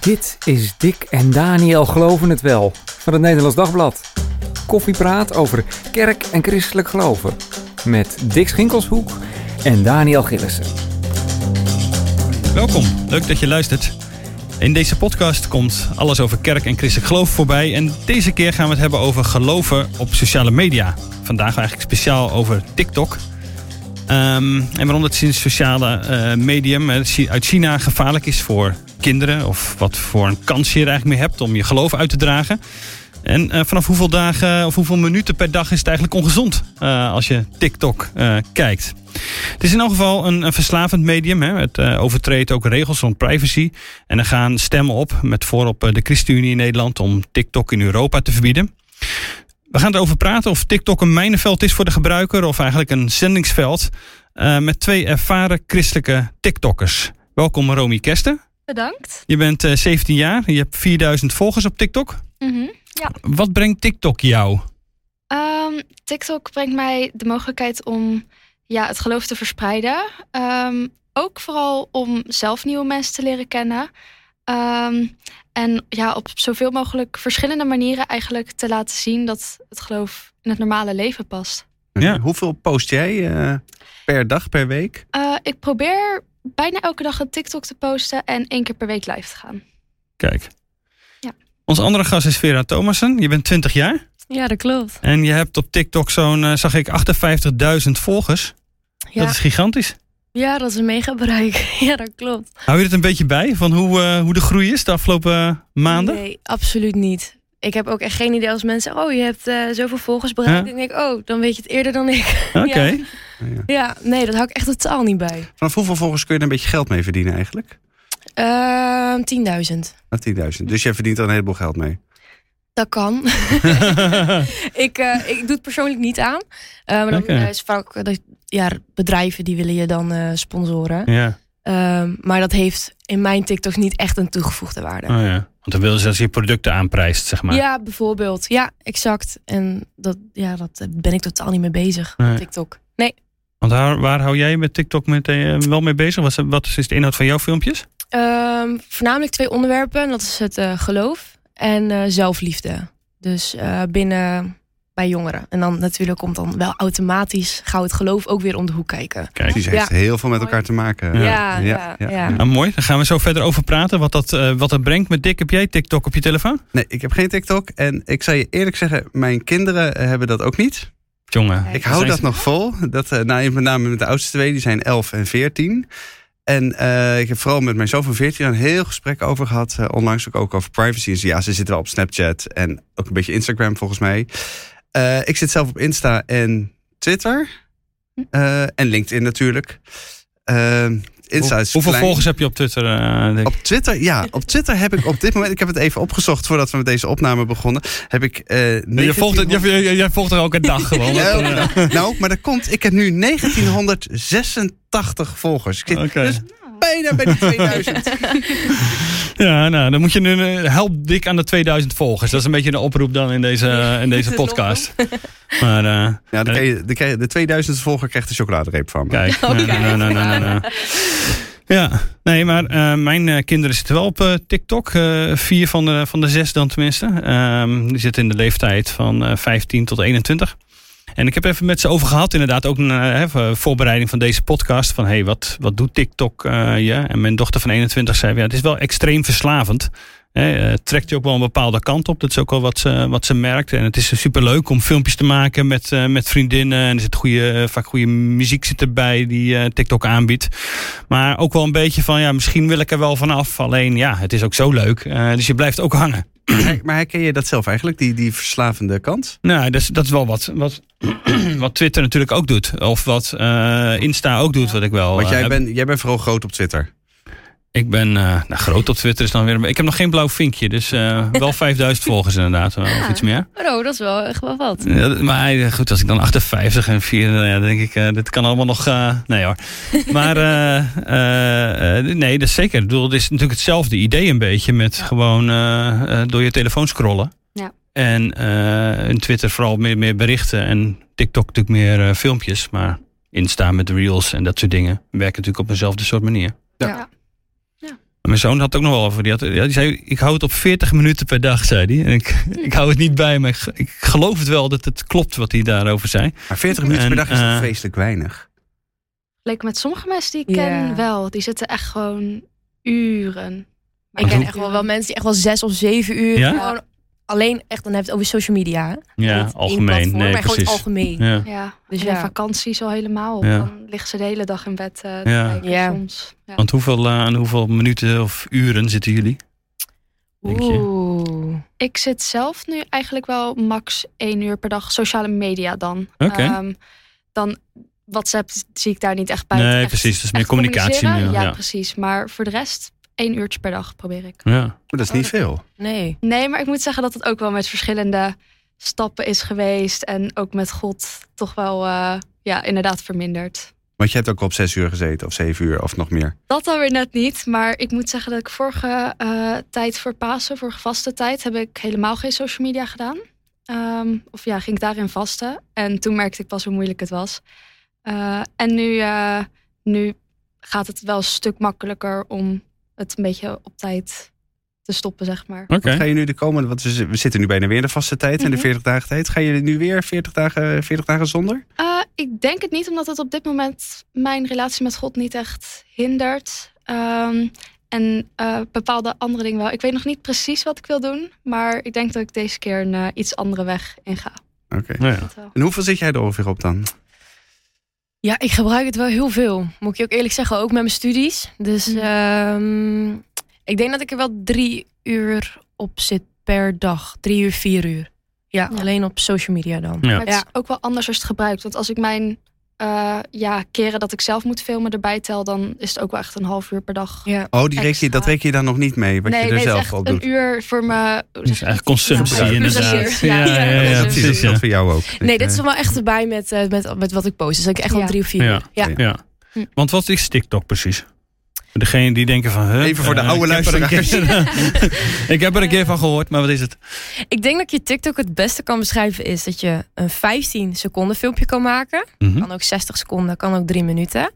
Dit is Dick en Daniel Geloven het Wel van het Nederlands Dagblad. Koffiepraat over kerk en christelijk geloven. Met Dick Schinkelshoek en Daniel Gillissen. Welkom, leuk dat je luistert. In deze podcast komt alles over kerk en christelijk geloof voorbij. En deze keer gaan we het hebben over geloven op sociale media. Vandaag eigenlijk speciaal over TikTok. Ehm, en waarom dat sinds sociale eh, medium eh, uit China gevaarlijk is voor kinderen. Of wat voor een kans je er eigenlijk mee hebt om je geloof uit te dragen. En eh, vanaf hoeveel dagen of hoeveel minuten per dag is het eigenlijk ongezond als je TikTok kijkt. Het is in elk geval een, verslavend medium. Hè. Het overtreedt ook regels rond privacy. En er gaan stemmen op, met voorop de ChristenUnie in Nederland, om TikTok in Europa te verbieden. We gaan erover praten of TikTok een mijnenveld is voor de gebruiker of eigenlijk een zendingsveld. Met twee ervaren christelijke TikTokkers. Welkom Romy Kesten. Bedankt. Je bent uh, 17 jaar, je hebt 4000 volgers op TikTok. Mm -hmm, ja. Wat brengt TikTok jou? Um, TikTok brengt mij de mogelijkheid om ja, het geloof te verspreiden. Um, ook vooral om zelf nieuwe mensen te leren kennen. Um, en ja, op zoveel mogelijk verschillende manieren eigenlijk te laten zien dat het geloof in het normale leven past. Ja. Hoeveel post jij uh, per dag, per week? Uh, ik probeer bijna elke dag een TikTok te posten en één keer per week live te gaan. Kijk. Ja. Onze andere gast is Vera Thomassen. Je bent 20 jaar. Ja, dat klopt. En je hebt op TikTok zo'n, uh, zag ik, 58.000 volgers. Ja. Dat is gigantisch. Ja, dat is een mega bereik. Ja, dat klopt. Hou je het een beetje bij van hoe, uh, hoe de groei is de afgelopen maanden? Nee, absoluut niet. Ik heb ook echt geen idee als mensen oh je hebt uh, zoveel volgers bereikt. Ja? Dan denk ik, oh, dan weet je het eerder dan ik. Oké. Okay. ja. Ja. nee, dat hou ik echt totaal niet bij. Vanaf hoeveel volgers kun je er een beetje geld mee verdienen eigenlijk? Uh, 10.000. 10.000. Dus jij verdient er een heleboel geld mee? Dat kan. ik, uh, ik doe het persoonlijk niet aan. Uh, maar dan okay. is vaak dat ja, bedrijven die willen je dan uh, sponsoren. Ja. Um, maar dat heeft in mijn TikTok niet echt een toegevoegde waarde. Oh ja. Want dan willen ze als je producten aanprijst, zeg maar. Ja, bijvoorbeeld. Ja, exact. En dat, ja, dat ben ik totaal niet mee bezig nee. TikTok. Nee. Want waar, waar hou jij met TikTok met, uh, wel mee bezig? Wat, wat is de inhoud van jouw filmpjes? Um, voornamelijk twee onderwerpen. Dat is het uh, geloof en uh, zelfliefde. Dus binnen bij jongeren. En dan natuurlijk komt dan wel automatisch gauw het geloof ook weer om de hoek kijken. Kijk, die heeft ja. heel veel met elkaar te maken. Ja, ja, ja. ja, ja. Nou, mooi. Dan gaan we zo verder over praten. Wat dat, uh, wat dat brengt met Dick. Heb jij TikTok op je telefoon? Nee, ik heb geen TikTok. En ik zal je eerlijk zeggen, mijn kinderen hebben dat ook niet. Jongen. Ik hou dat nog vol. Dat, uh, nou, met name met de oudste twee, die zijn 11 en 14. En uh, ik heb vooral met mijn zoon van 14 een heel gesprek over gehad. Uh, onlangs ook, ook over privacy. Dus ja, ze zitten wel op Snapchat en ook een beetje Instagram volgens mij. Uh, ik zit zelf op Insta en Twitter. Uh, en LinkedIn natuurlijk. Hoeveel klein. volgers heb je op Twitter? Uh, op Twitter, ja. Op Twitter heb ik op dit moment, ik heb het even opgezocht voordat we met deze opname begonnen. Heb ik. Uh, nee, je volgt, het, jij, jij volgt er ook een dag gewoon. ja, nou, maar dat komt. Ik heb nu 1986 volgers. Oké. Okay. Dus bijna bij de 2000. ja, nou, dan moet je nu help dik aan de 2000 volgers. Dat is een beetje een oproep dan in deze, in deze podcast. Maar, uh, ja, de, uh, de, de 2000 volger krijgt de chocoladereep van me. Kijk, okay. nou, nou, nou, nou, Ja, nee, maar uh, mijn uh, kinderen zitten wel op uh, TikTok. vier van de, van de zes dan tenminste. Um, die zitten in de leeftijd van 15 tot 21. En ik heb even met ze over gehad, inderdaad, ook een uh, voorbereiding van deze podcast. Van hey, wat, wat doet TikTok uh? En mijn dochter van 21 zei: ja, het is wel extreem verslavend. He, uh, trekt je ook wel een bepaalde kant op. Dat is ook wel wat ze, wat ze merkt. En het is super leuk om filmpjes te maken met, met vriendinnen. En er zit goede, vaak goede muziek zit erbij die TikTok aanbiedt. Maar ook wel een beetje van, ja, misschien wil ik er wel vanaf. Alleen, ja, het is ook zo leuk. dus je blijft ook hangen. Maar herken je dat zelf eigenlijk, die, die verslavende kant? Nou, dat is, dat is wel wat, wat, wat Twitter natuurlijk ook doet. Of wat Insta ook doet, wat ik wel Want jij, bent jij bent vooral groot op Twitter. Ik ben uh, nou, groot op Twitter is dan weer. Ik heb nog geen blauw vinkje, dus uh, wel 5000 volgers inderdaad, ja. of iets meer. Oh, dat is wel echt wel wat. Ja, maar goed, als ik dan 58 en 4, dan ja, denk ik, uh, dit kan allemaal nog. nee hoor. Maar nee, dat is zeker. Ik bedoel, het is natuurlijk hetzelfde idee een beetje met ja. gewoon door je telefoon scrollen. Ja. En in Twitter vooral meer, meer berichten en TikTok natuurlijk meer filmpjes, maar Insta met reels en dat soort dingen werken natuurlijk op eenzelfde soort manier. ja. Mijn zoon had het ook nog wel over. Die, had, ja, die zei, ik hou het op 40 minuten per dag, zei hij. En ik, ik hou het niet bij, maar ik, ik geloof het wel dat het klopt wat hij daarover zei. Maar 40 minuten per dag is eh, vreselijk weinig. Leek met sommige mensen die ik ken wel. Die zitten echt gewoon uren. Maar Ik ken echt wel, wel mensen die echt wel zes of zeven uur Ja? gewoon alleen echt, dan heb je het over social media. hè? Ja, Niet algemeen. platform, Nee, maar gewoon precies. algemeen. Ja. Ja, Dus dus ja. vakantie al helemaal. Ja. Dan liggen ze de hele dag in bed eh, Ja. kijken Ja. soms. Ja. Want hoeveel, eh, aan hoeveel minuten of uren zitten jullie? Denk je? Oeh. Ik zit zelf nu eigenlijk wel max één uur per dag sociale media dan. Oké. Ehm, dan WhatsApp zie ik daar niet echt bij. Nee, Echt- precies. Dat is meer communicatie. Ja, ja. precies. Maar voor de rest één uurtje per dag probeer ik. Ja. Maar dat is niet veel. Nee. Nee, maar ik moet zeggen dat het ook wel met verschillende stappen is geweest. En ook met God toch wel, eh, ja, inderdaad verminderd. Want je hebt ook op 6 uur gezeten of 7 uur of nog meer. Dat dan weer net niet. Maar ik moet zeggen dat ik vorige eh, tijd voor Pasen, vorige vaste tijd, heb ik helemaal geen social media gedaan. Ehm, of ja, ging ik daarin vasten. En toen merkte ik pas hoe moeilijk het was. Eh, en nu, eh, nu gaat het wel een stuk makkelijker om het een beetje op tijd te stoppen, zeg maar. Oké. Wat ga je nu de komende, want we, zi- we zitten nu bijna weer in de vaste tijd en de Mhm. 40 dagen tijd. Ga je nu weer 40 dagen, 40 dagen zonder? Eh, ik denk het niet, omdat het op dit moment mijn relatie met God niet echt hindert. Ehm, en eh, bepaalde andere dingen wel. Ik weet nog niet precies wat ik wil doen, maar ik denk dat ik deze keer een eh, iets andere weg inga. Oké. Nou ja. En hoeveel zit jij er ongeveer op dan? Ja, ik gebruik het wel heel veel. Moet ik je ook eerlijk zeggen, ook met mijn studies. Dus Mhm. ehm, ik denk dat ik er wel drie uur op zit per dag. Drie uur, vier uur. Ja, Ja. alleen op social media dan. Ja. Maar het Ja. is ook wel anders als het gebruikt. Want als ik mijn eh, ja, keren dat ik zelf moet filmen erbij tel, dan is het ook wel echt een half uur per dag. Ja. Oh, die reken je, dat reken je dan nog niet mee, wat nee, je er nee, is zelf echt op een doet. uur voor me. Het is eigenlijk consumptie Ja, inderdaad. Ja, ja, ja, ja, Ja, precies. Dat Ja. geldt voor jou ook. Nee, dit is wel echt erbij met, eh, met, met wat ik post. Dus ik echt wel Ja. drie of vier uur. Ja. Ja. Hm. Want wat is TikTok precies? Degene die denken van... huh, Even voor de eh, oude ik heb een keer- ik heb er een keer van gehoord, maar wat is het? Ik denk dat je TikTok het beste kan beschrijven is dat je een 15 seconden filmpje kan maken. Mhm. Kan ook 60 seconden, kan ook drie minuten.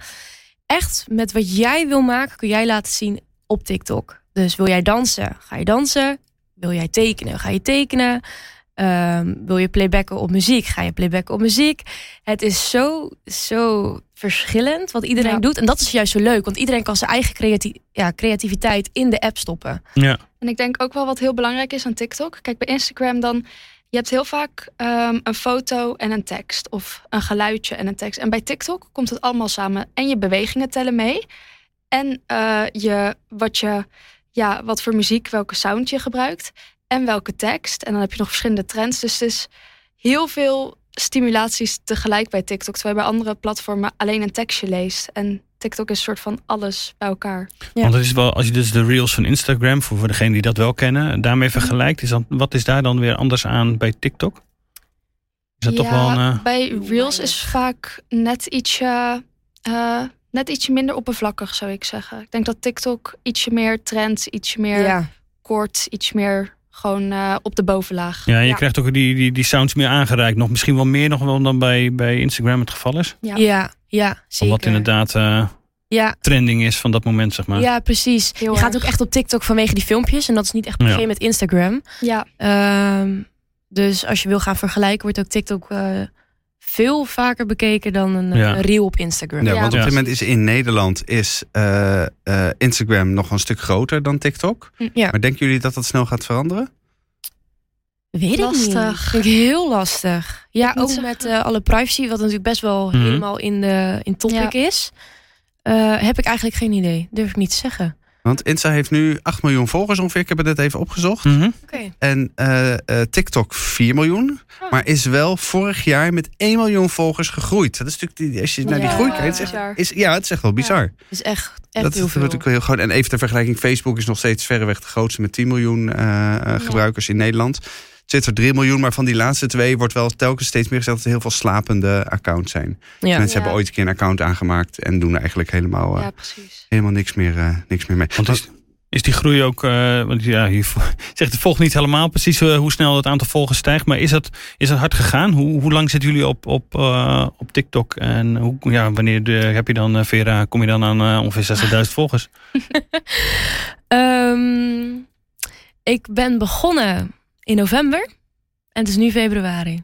Echt met wat jij wil maken, kun jij laten zien op TikTok. Dus wil jij dansen, ga je dansen. Wil jij tekenen, ga je tekenen. Ehm, wil je playbacken op muziek, ga je playbacken op muziek. Het is zo, zo verschillend wat iedereen Ja. doet. En dat is juist zo leuk, want iedereen kan zijn eigen creati- ja, creativiteit in de app stoppen. Ja. En ik denk ook wel wat heel belangrijk is aan TikTok. Kijk, bij Instagram dan. Je hebt heel vaak ehm, een foto en een tekst. Of een geluidje en een tekst. En bij TikTok komt het allemaal samen. En je bewegingen tellen mee. En eh, je, wat, je, ja, wat voor muziek, welke sound je gebruikt. En welke tekst. En dan heb je nog verschillende trends. Dus het is heel veel stimulaties tegelijk bij TikTok. Terwijl je bij andere platformen alleen een tekstje leest. En TikTok is een soort van alles bij elkaar. Ja. Want het is wel, als je dus de reels van Instagram, voor, voor degene die dat wel kennen, daarmee vergelijkt, is dan, wat is daar dan weer anders aan bij TikTok? Is dat toch wel een... eh, Bij Reels is vaak net ietsje, eh, net ietsje minder oppervlakkig, zou ik zeggen. Ik denk dat TikTok ietsje meer trend, ietsje meer Ja. kort, iets meer gewoon eh, op de bovenlaag. ja, je ja. krijgt ook die, die, die sounds meer aangereikt. Nog, misschien wel meer nog wel dan bij, bij Instagram het geval is. Ja. Ja, ja, zeker. Omdat inderdaad eh, Ja, trending is van dat moment, zeg maar. ja, precies. Heel je gaat ook echt op TikTok vanwege die filmpjes. En dat is niet echt per Ja. met Instagram. Ja, Ehm, dus als je wil gaan vergelijken, wordt ook TikTok eh, veel vaker bekeken dan een, Ja. een reel op Instagram. Ja, Ja, want op dit moment is in Nederland is, eh, eh, Instagram nog een stuk groter dan TikTok. Ja. Maar denken jullie dat dat snel gaat veranderen? Weet ik Lastig. niet. Vind ik heel lastig. Ja, Ik ook met eh, alle privacy, wat natuurlijk best wel Mhm. helemaal in, de, in topic is. eh, heb ik eigenlijk geen idee. Durf ik niet te zeggen. Want Insta heeft nu 8 miljoen volgers ongeveer. Ik heb het net even opgezocht. Mhm. Oké. En eh, eh, TikTok 4 miljoen. Ah. Maar is wel vorig jaar met 1 miljoen volgers gegroeid. Dat is natuurlijk, die, als je naar die Ja, groei kijkt, is is, ja, het is echt wel bizar. is echt, echt dat is heel veel. natuurlijk wel heel groot. En even ter vergelijking, Facebook is nog steeds verreweg de grootste met 10 miljoen eh, gebruikers in Nederland. Twitter 3 miljoen, maar van die laatste twee wordt wel telkens steeds meer gezegd dat er heel veel slapende accounts zijn. ja. Mensen Ja. hebben ooit een keer een account aangemaakt en doen er eigenlijk helemaal, eh, ja, precies. helemaal niks, meer, eh, niks meer mee. Want is, is die groei ook, eh, want ja, je vo- zegt het volgt niet helemaal precies eh, hoe snel het aantal volgers stijgt, maar is dat, is dat hard gegaan? Hoe, hoe lang zitten jullie op, op, eh, op TikTok en hoe, ja, wanneer de, heb je dan, eh, Vera, kom je dan aan eh, ongeveer 60.000 volgers? Ik ben begonnen in november. En het is nu februari.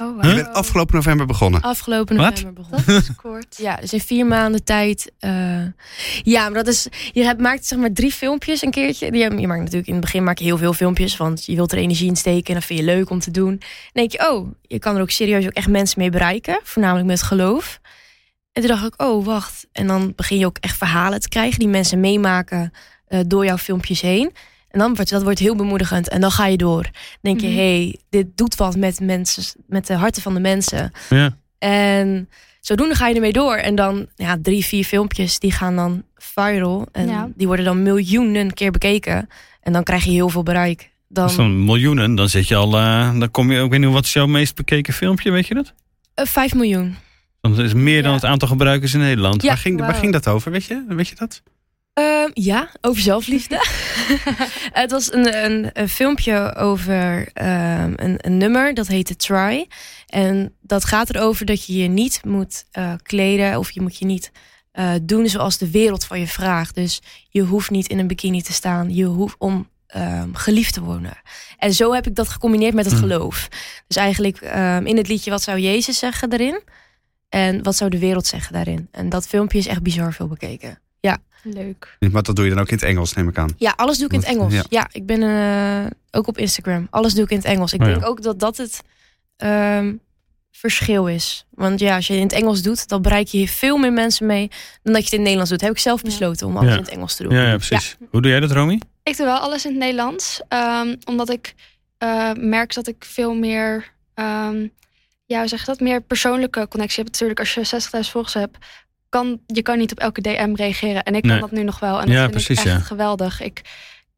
Oh, Je Huh? bent afgelopen november begonnen. Afgelopen Wat? november begonnen. Dat is kort. Ja, dus in vier maanden tijd. eh, ja, maar dat is. Je hebt, maakt zeg maar drie filmpjes een keertje. Je, je maakt natuurlijk in het begin maak je heel veel filmpjes. Want je wilt er energie in steken. En dat vind je leuk om te doen. Dan denk je, oh, je kan er ook serieus ook echt mensen mee bereiken. Voornamelijk met geloof. En toen dacht ik, oh, wacht. En dan begin je ook echt verhalen te krijgen die mensen meemaken eh, door jouw filmpjes heen. En dan wordt dat wordt heel bemoedigend. En dan ga je door. Dan denk je, Mhm. hey, dit doet wat met mensen, met de harten van de mensen. Ja. En zodoende ga je ermee door. En dan ja, drie, vier filmpjes die gaan dan viral. En Ja. die worden dan miljoenen keer bekeken. En dan krijg je heel veel bereik. Dan miljoenen, dan zit je al, eh, dan kom je, weet niet, wat is jouw meest bekeken filmpje, weet je dat? eh, vijf miljoen. Dat is meer dan Ja. het aantal gebruikers in Nederland. Ja. waar, ging, waar ging dat over? Weet je, weet je dat? Ehm, ja, over zelfliefde. het was een, een, een filmpje over ehm, een, een nummer, dat heette Try. En dat gaat erover dat je je niet moet eh, kleden of je moet je niet eh, doen zoals de wereld van je vraagt. Dus je hoeft niet in een bikini te staan, je hoeft om ehm, geliefd te worden. En zo heb ik dat gecombineerd met het Hmm. geloof. Dus eigenlijk ehm, in het liedje wat zou Jezus zeggen daarin? En wat zou de wereld zeggen daarin? En dat filmpje is echt bizar veel bekeken. Leuk. Maar dat doe je dan ook in het Engels, neem ik aan. Ja, alles doe ik in het Engels. ja. Ja, ik ben eh, ook op Instagram. Alles doe ik in het Engels. Ik Oh, denk ja. ook dat dat het ehm, verschil is. Want ja, als je in het Engels doet, dan bereik je veel meer mensen mee dan dat je het in het Nederlands doet. Heb ik zelf Ja. besloten om alles Ja. in het Engels te doen. Ja, ja precies. Hoe doe jij dat, Romy? Ik doe wel alles in het Nederlands. ehm, omdat ik eh, merk dat ik veel meer... ehm, ja, hoe zeg je dat? Meer persoonlijke connectie heb. Natuurlijk, als je 60.000 volgers hebt... Kan, je kan niet op elke DM reageren. En ik kan dat nu nog wel. En dat Ja, vind precies, ik echt ja. geweldig. Ik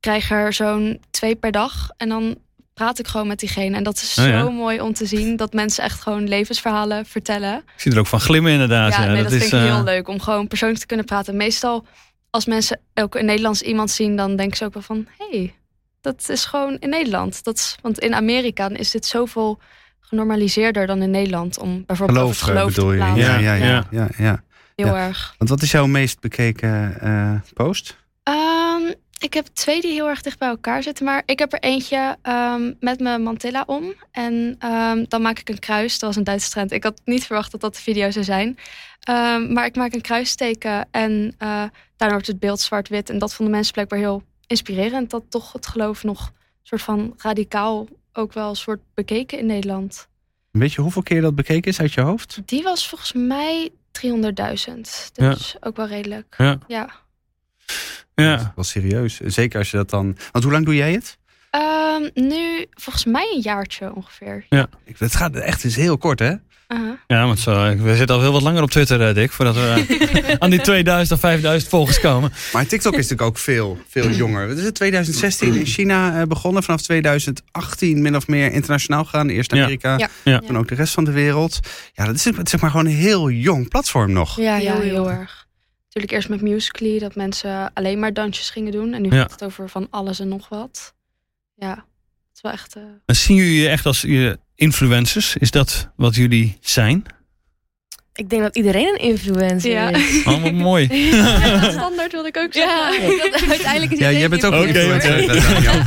krijg er zo'n twee per dag. En dan praat ik gewoon met diegene. En dat is Oh, zo ja. mooi om te zien. Dat mensen echt gewoon levensverhalen vertellen. Ik zie er ook van glimmen inderdaad. Ja, Ja, nee, dat, is, vind ik eh, heel leuk om gewoon persoonlijk te kunnen praten. Meestal als mensen ook een Nederlands iemand zien, dan denken ze ook wel van, hé, hey, dat is gewoon in Nederland. Dat is, want in Amerika is dit zoveel genormaliseerder dan in Nederland om bijvoorbeeld Geloof, over het geloof eh, bedoel te je? praten. Ja, ja, ja. Ja. ja, ja. Heel erg. Want wat is jouw meest bekeken eh, post? Ehm, ik heb twee die heel erg dicht bij elkaar zitten. Maar ik heb er eentje ehm, met mijn mantilla om. En ehm, dan maak ik een kruis. Dat was een Duitse trend. Ik had niet verwacht dat dat de video zou zijn. Maar ik maak een kruisteken. En eh daarna wordt het beeld zwart-wit. En dat vonden mensen blijkbaar heel inspirerend. Dat toch het geloof nog soort van radicaal ook wel soort bekeken in Nederland. Weet je hoeveel keer dat bekeken is uit je hoofd? Die was volgens mij 300.000. Dus ook wel redelijk. Ja. ja. Ja. Wel serieus. Zeker als je dat dan... Want hoe lang doe jij het? Ehm, nu volgens mij een jaartje ongeveer. Ik- Het gaat echt is heel kort, hè? Ja, want zo, we zitten al heel wat langer op Twitter, eh, Dick, voordat we eh, aan die 2000 of 5000 volgers komen. Maar TikTok is natuurlijk ook veel, veel jonger. Het is in 2016 in China eh, begonnen. Vanaf 2018 min of meer internationaal gegaan. Eerst. Amerika, Ja. Ja. toen ook de rest van de wereld. Ja, dat is zeg maar gewoon een heel jong platform nog. Ja, Ja, heel, heel, erg. Natuurlijk eerst met Musical.ly dat mensen alleen maar dansjes gingen doen. En nu Ja. gaat het over van alles en nog wat. Ja, is wel echt... eh, En zien jullie je echt als eh, influencers? Is dat wat jullie zijn? Ik denk dat iedereen een influencer Ja. is. Oh, wat mooi. ja, standaard wilde ik ook Ja, zeggen. dat, uiteindelijk is Ja, jij bent ook een influencer. oké. eh, Daniel.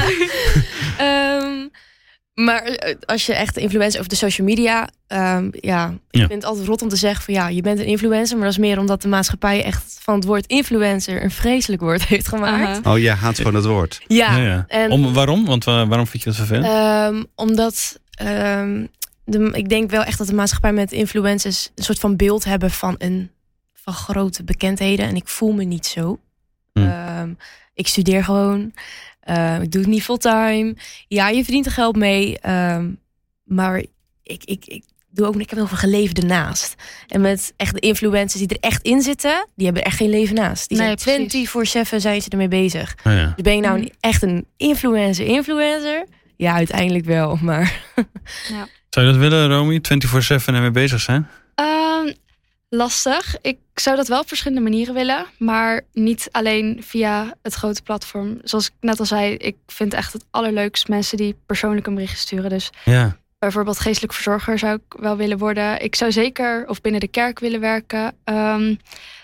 Maar eh, als je echt influencer over de social media, ehm, ja, ik Ja. vind het altijd rot om te zeggen van ja, je bent een influencer, maar dat is meer omdat de maatschappij echt van het woord influencer een vreselijk woord heeft gemaakt. Oh, jij haat gewoon het woord. Ja, Ja, ja. en Om, waarom? Want waarom vind je dat vervelend? ehm, omdat ehm, de, ik denk wel echt dat de maatschappij met influencers een soort van beeld hebben van een van grote bekendheden en ik voel me niet zo. Hm. Ehm, ik studeer gewoon. Ehm, ik doe het niet fulltime. Ja, je verdient er geld mee. ehm, maar ik, ik, ik doe ook ik heb heel veel geleefd ernaast. En met echt de influencers die er echt in zitten, die hebben echt geen leven naast. Die Nee, zijn precies. 24/7 zijn ze ermee bezig. Oh, ja. Dus ben je nou Mhm. een- echt een influencer, influencer? Ja, uiteindelijk wel. Maar Zou je dat willen, Romy? 24-7 ermee bezig zijn? Ehm, lastig. Ik zou dat wel op verschillende manieren willen. Maar niet alleen via het grote platform. Zoals ik net al zei, ik vind echt het allerleukst mensen die persoonlijk een bericht sturen. Dus Ja. bijvoorbeeld geestelijk verzorger zou ik wel willen worden. Ik zou zeker of binnen de kerk willen werken. Ehm,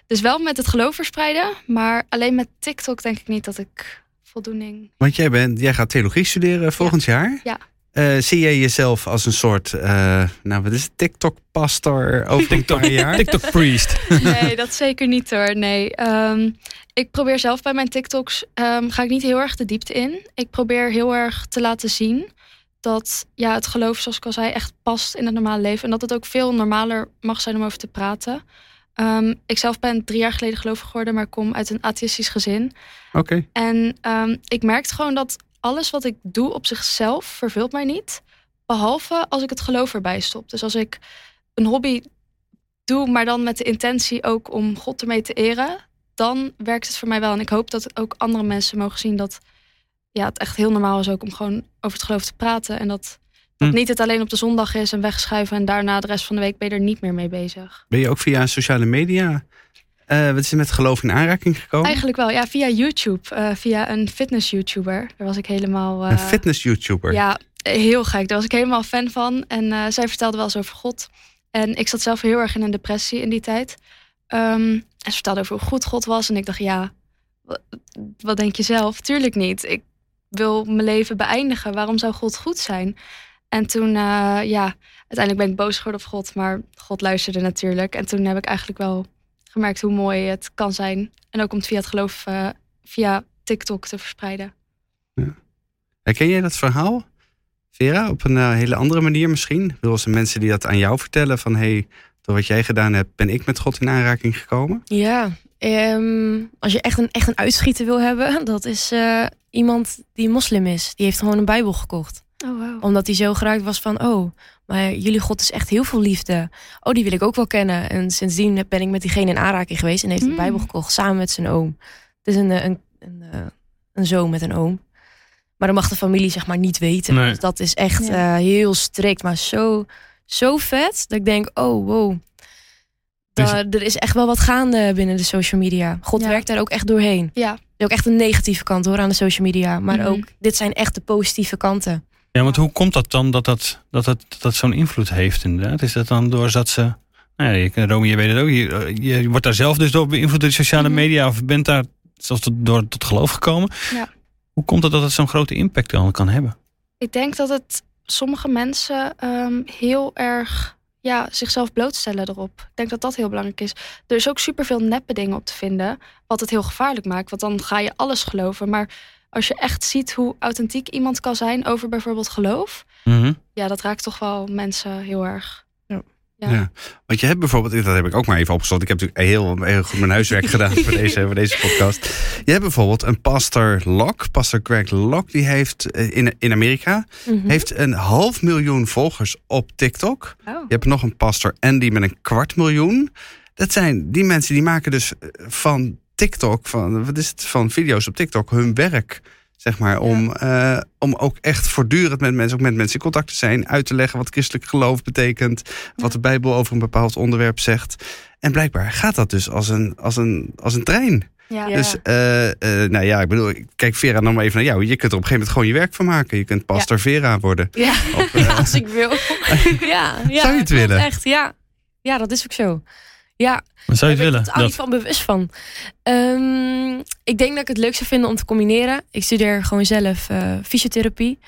dus wel met het geloof verspreiden. Maar alleen met TikTok denk ik niet dat ik voldoening. Want jij, bent, jij gaat theologie studeren volgend jaar. Ja. Eh, zie jij jezelf als een soort, eh, nou wat is het, TikTok-pastor over een paar jaar? TikTok priest. Nee, dat zeker niet hoor. Nee. Ehm, ik probeer zelf bij mijn TikToks, ehm, ga ik niet heel erg de diepte in. Ik probeer heel erg te laten zien dat ja, het geloof, zoals ik al zei, echt past in het normale leven. En dat het ook veel normaler mag zijn om over te praten. Ehm, ik zelf ben drie jaar geleden gelovig geworden, maar kom uit een atheïstisch gezin. Oké. En ehm, ik merkte gewoon dat alles wat ik doe op zichzelf vervult mij niet. Behalve als ik het geloof erbij stop. Dus als ik een hobby doe, maar dan met de intentie ook om God ermee te eren, dan werkt het voor mij wel. En ik hoop dat ook andere mensen mogen zien dat ja, het echt heel normaal is ook om gewoon over het geloof te praten. En dat, dat Hm. niet het alleen op de zondag is en wegschuiven en daarna de rest van de week ben je er niet meer mee bezig. Ben je ook via sociale media, eh, wat is er met geloof in aanraking gekomen? Eigenlijk wel, ja, via YouTube, eh, via een fitness-YouTuber. Daar was ik helemaal. eh, een fitness-YouTuber. Ja, heel gek. Daar was ik helemaal fan van. En eh, zij vertelde wel eens over God. En ik zat zelf heel erg in een depressie in die tijd. Ehm, en ze vertelde over hoe goed God was. En ik dacht, ja, wa- wat denk je zelf? Tuurlijk niet. Ik wil mijn leven beëindigen. Waarom zou God goed zijn? En toen, eh, ja, uiteindelijk ben ik boos geworden op God. Maar God luisterde natuurlijk. En toen heb ik eigenlijk wel gemerkt hoe mooi het kan zijn. En ook om het via het geloof, eh, via TikTok te verspreiden. Herken jij dat verhaal, Vera? Op een eh, hele andere manier misschien? Wil ze mensen die dat aan jou vertellen van... hey, door wat jij gedaan hebt, ben ik met God in aanraking gekomen? Ja, ehm, als je echt een, echt een uitschieter wil hebben, dat is eh, iemand die moslim is. Die heeft gewoon een Bijbel gekocht. Oh, wow. Omdat hij zo geraakt was van, oh, maar jullie God is echt heel veel liefde. Oh, die wil ik ook wel kennen. En sindsdien ben ik met diegene in aanraking geweest en heeft Mm. Bijbel gekocht samen met zijn oom. Het is een, eh, een, een, eh, een zoon met een oom. Maar dat mag de familie zeg maar niet weten. Nee. Dus dat is echt Ja. eh, heel strikt, maar zo, zo vet dat ik denk, oh wow. Da- er is echt wel wat gaande binnen de social media. God Ja. werkt daar ook echt doorheen. Ja, Er is ook echt een negatieve kant hoor aan de social media. Maar Mhm. ook, dit zijn echt de positieve kanten. Ja, want hoe komt dat dan dat dat, dat, dat, dat, zo'n invloed heeft inderdaad? Is dat dan doordat ze... Nou ja, je, Romy, je weet het ook. Je, je wordt daar zelf dus door beïnvloed door de sociale Mhm. media... of bent daar zelfs tot, door, tot geloof gekomen. Ja. Hoe komt het dat het zo'n grote impact dan kan hebben? Ik denk dat het sommige mensen ehm, heel erg ja, zichzelf blootstellen erop. Ik denk dat dat heel belangrijk is. Er is ook superveel neppe dingen op te vinden, wat het heel gevaarlijk maakt. Want dan ga je alles geloven. Maar als je echt ziet hoe authentiek iemand kan zijn over bijvoorbeeld geloof, Mhm. ja, dat raakt toch wel mensen heel erg. Ja. Ja. Want je hebt bijvoorbeeld, dat heb ik ook maar even opgezocht. Ik heb natuurlijk heel, heel goed mijn huiswerk gedaan voor deze, voor deze podcast. Je hebt bijvoorbeeld een pastor Locke, pastor Greg Locke, die heeft eh, in, in Amerika Mhm. heeft een half miljoen volgers op TikTok. Oh. Je hebt nog een pastor Andy met een kwart miljoen. Dat zijn die mensen die maken dus eh, van TikTok, van, wat is het, van video's op TikTok, hun werk. Zeg maar, om, eh, om ook echt voortdurend met mensen, ook met mensen in contact te zijn, uit te leggen wat christelijk geloof betekent, wat de Bijbel over een bepaald onderwerp zegt. En blijkbaar gaat dat dus als een, als een, als een trein. Ja. Dus, eh, eh, nou ja, ik bedoel, kijk Vera nog maar even naar jou. Je kunt er op een gegeven moment gewoon je werk van maken. Je kunt pastor Vera worden. Ja. Op, Ja, als ik wil. ja, ja, Zou je het willen? Echt, ja. Ja, dat is ook zo. Ja, Wat zou je het daar willen? ben ik niet Dat, van bewust van. Ehm, ik denk dat ik het leuk zou vinden om te combineren. Ik studeer gewoon zelf eh, fysiotherapie.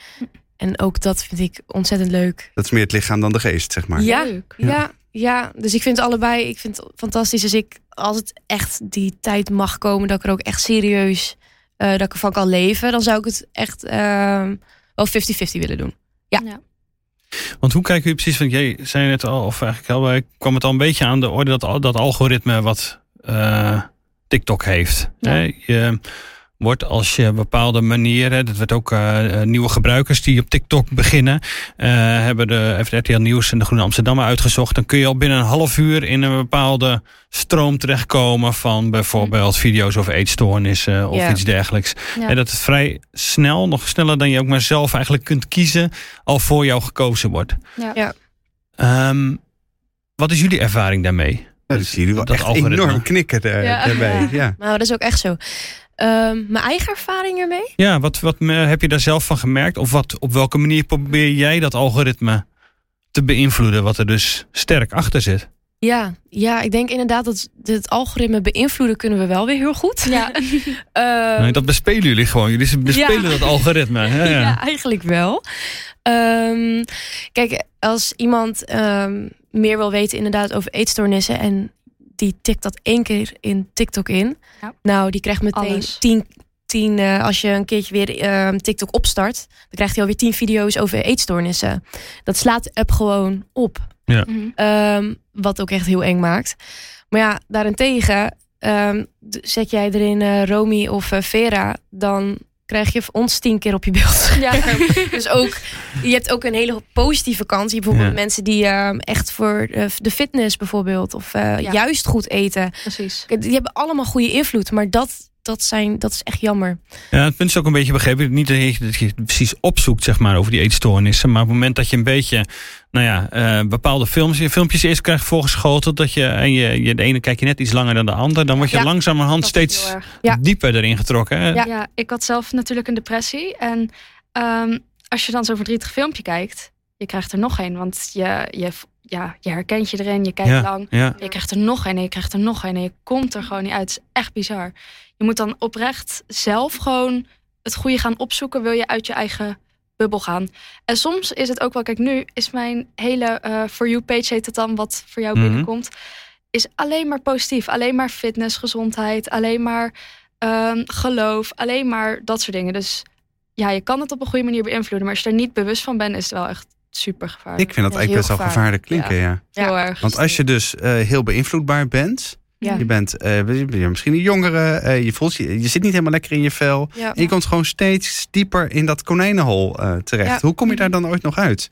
En ook dat vind ik ontzettend leuk. Dat is meer het lichaam dan de geest, zeg maar. Ja, Leuk. Ja, ja, dus ik vind het allebei ik vind het fantastisch. Dus ik, als het echt die tijd mag komen dat ik er ook echt serieus, eh, dat ik ervan kan leven, dan zou ik het echt ehm, wel 50-50 willen doen. Ja. Ja. Want hoe kijken jullie precies? Want jij zei net al, of eigenlijk al, kwam het al een beetje aan de orde dat, dat algoritme wat eh, TikTok heeft. Ja. Hè? Je wordt als je bepaalde manieren, dat werd ook eh, eh, nieuwe gebruikers die op TikTok beginnen, eh, hebben de heeft RTL Nieuws en de Groene Amsterdammer uitgezocht. Dan kun je al binnen een half uur in een bepaalde stroom terechtkomen van bijvoorbeeld video's over eetstoornissen of Ja. iets dergelijks. Ja. En dat het vrij snel, nog sneller dan je ook maar zelf eigenlijk kunt kiezen, al voor jou gekozen wordt. Ja. Ja. Ehm, wat is jullie ervaring daarmee? Dat zie je wel Dat echt algoritme. enorm knikken daar, Ja. daarbij. Ja. Ja. Nou, dat is ook echt zo. Ehm, mijn eigen ervaring ermee? Ja, wat, wat heb je daar zelf van gemerkt? Of wat, op welke manier probeer jij dat algoritme te beïnvloeden, wat er dus sterk achter zit? Ja, ja, ik denk inderdaad dat het algoritme beïnvloeden kunnen we wel weer heel goed. Ja, Ehm, Nee, dat bespelen jullie gewoon. Jullie bespelen Ja. dat algoritme. Ja, ja. ja, eigenlijk wel. Ehm, kijk, als iemand ehm, meer wil weten inderdaad over eetstoornissen en die tikt dat één keer in TikTok in. Ja. Nou, die krijgt meteen Alles. tien, tien eh, als je een keertje weer ehm, TikTok opstart, dan krijgt hij alweer tien video's over eetstoornissen. Dat slaat de app gewoon op. Mhm. Ehm, wat ook echt heel eng maakt. Maar ja, daarentegen ehm, zet jij erin eh Romy of eh, Vera, dan krijg je ons tien keer op je beeld. ja. dus ook, je hebt ook een hele positieve kant. Je hebt bijvoorbeeld Ja. mensen die ehm, echt voor eh, de fitness bijvoorbeeld, of eh, Ja. juist goed eten. precies. Die hebben allemaal goede invloed, maar dat, dat, zijn, dat is echt jammer. Ja, het punt is ook een beetje begrepen. Niet dat je, dat je het precies opzoekt, zeg maar, over die eetstoornissen. Maar op het moment dat je een beetje, nou ja, eh, bepaalde films, je filmpjes eerst krijgt voorgeschoteld. Dat je, en je, je, de ene kijk je net iets langer dan de ander. Dan word je Ja. langzamerhand steeds. Ja. dieper erin getrokken. Ja. Ja. ik had zelf natuurlijk een depressie. En ehm, als je dan zo'n verdrietig filmpje kijkt, je krijgt er nog een. Want je, je, ja, je herkent je erin, je kijkt Ja. lang. Ja. Je krijgt er nog een en je krijgt er nog een en je komt er gewoon niet uit. Het is echt bizar. Je moet dan oprecht zelf gewoon het goede gaan opzoeken. Wil je uit je eigen bubbel gaan. En soms is het ook wel, kijk nu is mijn hele eh For You page heet het dan, wat voor jou Mhm. binnenkomt. Is alleen maar positief. Alleen maar fitness, gezondheid. Alleen maar ehm, geloof. Alleen maar dat soort dingen. Dus ja, je kan het op een goede manier beïnvloeden. Maar als je er niet bewust van bent, is het wel echt super gevaarlijk. Ik vind dat eigenlijk best wel gevaarlijk klinken, ja. Ja. Heel erg. Want als je dus eh, heel beïnvloedbaar bent, Ja. je bent eh, misschien een jongere, eh, je, voelt, je, je zit niet helemaal lekker in je vel. Ja. En je komt gewoon steeds dieper in dat konijnenhol eh, terecht. Ja. Hoe kom je daar dan ooit nog uit?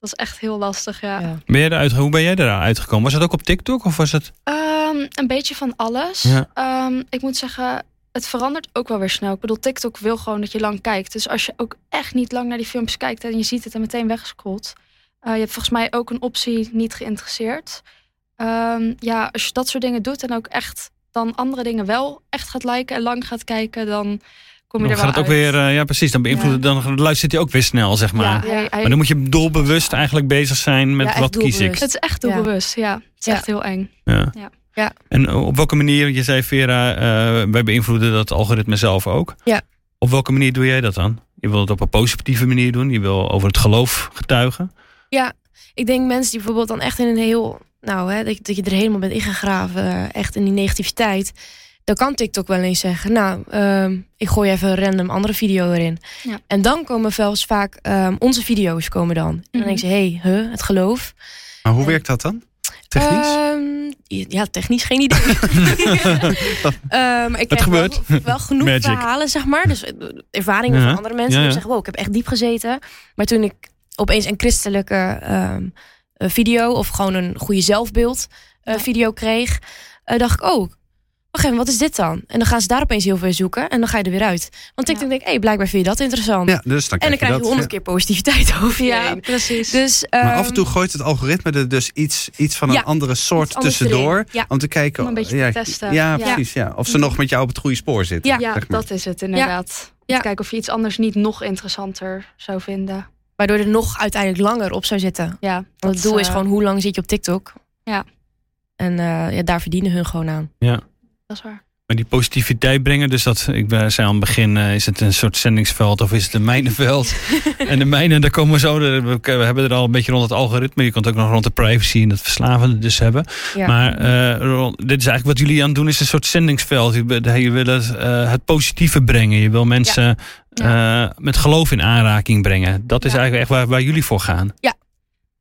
Dat is echt heel lastig, ja. Ja. Ben je eruit, hoe ben jij eruit gekomen? Was dat ook op TikTok of was het? Ehm, een beetje van alles. Ja. Ehm, ik moet zeggen, het verandert ook wel weer snel. Ik bedoel, TikTok wil gewoon dat je lang kijkt. Dus als je ook echt niet lang naar die filmpjes kijkt en je ziet het en meteen weggescrollt. eh, je hebt volgens mij ook een optie niet geïnteresseerd. Ehm, ja, als je dat soort dingen doet en ook echt dan andere dingen wel echt gaat liken en lang gaat kijken, dan kom je Dan er gaat wel het ook weer, eh, ja precies, dan beïnvloedt dan luistert hij ook weer snel, zeg maar. Ja, hij- hij- Maar dan moet je doelbewust eigenlijk bezig zijn met Ja, wat kies ik. het is echt Ja. doelbewust, ja. Het is Ja. echt heel eng. Ja. Ja. Ja. En op welke manier, je zei Vera, eh, wij beïnvloeden dat algoritme zelf ook. Ja. Op welke manier doe jij dat dan? Je wil het op een positieve manier doen. Je wil over het geloof getuigen. Ik denk mensen die bijvoorbeeld dan echt in een heel... Nou, hè, dat, je- dat je er helemaal bent ingegraven, eh, echt in die negativiteit. Dan kan TikTok wel eens zeggen, nou, ehm, ik gooi even een random andere video erin. Ja. En dan komen eens vaak ehm, onze video's komen dan. En dan Mhm. denk je, hé, hey, huh, het geloof. Maar hoe werkt dat dan? Technisch? Ehm, ja, technisch geen idee. Ehm, ik Het heb gebeurt. Wel, wel genoeg Magic. verhalen, zeg maar. Dus eh, ervaringen Ja. van andere mensen. Ja, Die ja. zeggen, wow, ik heb echt diep gezeten. Maar toen ik opeens een christelijke video... of gewoon een goede zelfbeeld eh, Ja. video kreeg... eh, dacht ik, oh, wacht even, wat is dit dan? En dan gaan ze daar opeens heel veel zoeken. En dan ga je er weer uit. Want TikTok Ja. denkt, hé, hey, blijkbaar vind je dat interessant. ja, dus dan en dan krijg je honderd keer positiviteit over je Ja, heen. precies. Dus, Maar af ehm, en toe gooit het algoritme er dus iets, iets van een ja, andere soort tussendoor. Om te kijken. Om een beetje ja, te testen. Ja, Ja. precies. Ja. Of ze nog met jou op het goede spoor zitten. Ja, Ja, zeg maar. dat is het inderdaad. Kijken of je iets anders niet nog interessanter zou vinden. Waardoor er nog uiteindelijk langer op zou zitten. Ja, Want dat het doel is eh, gewoon hoe lang zit je op TikTok. Ja. En eh, ja, daar verdienen hun gewoon aan. Ja. Dat is waar. Maar die positiviteit brengen, dus dat, ik ben- zei aan het begin, eh, is het een soort zendingsveld of is het een mijnenveld? en de mijnen, daar komen we zo, we we hebben er al een beetje rond het algoritme. Je kunt ook nog rond de privacy en dat verslavende dus hebben. Ja. Maar eh, dit is eigenlijk wat jullie aan het doen, is een soort zendingsveld. Je, wil het, eh, het positieve brengen. Je wil mensen eh, met geloof in aanraking brengen. Dat is Ja. eigenlijk echt waar, waar jullie voor gaan.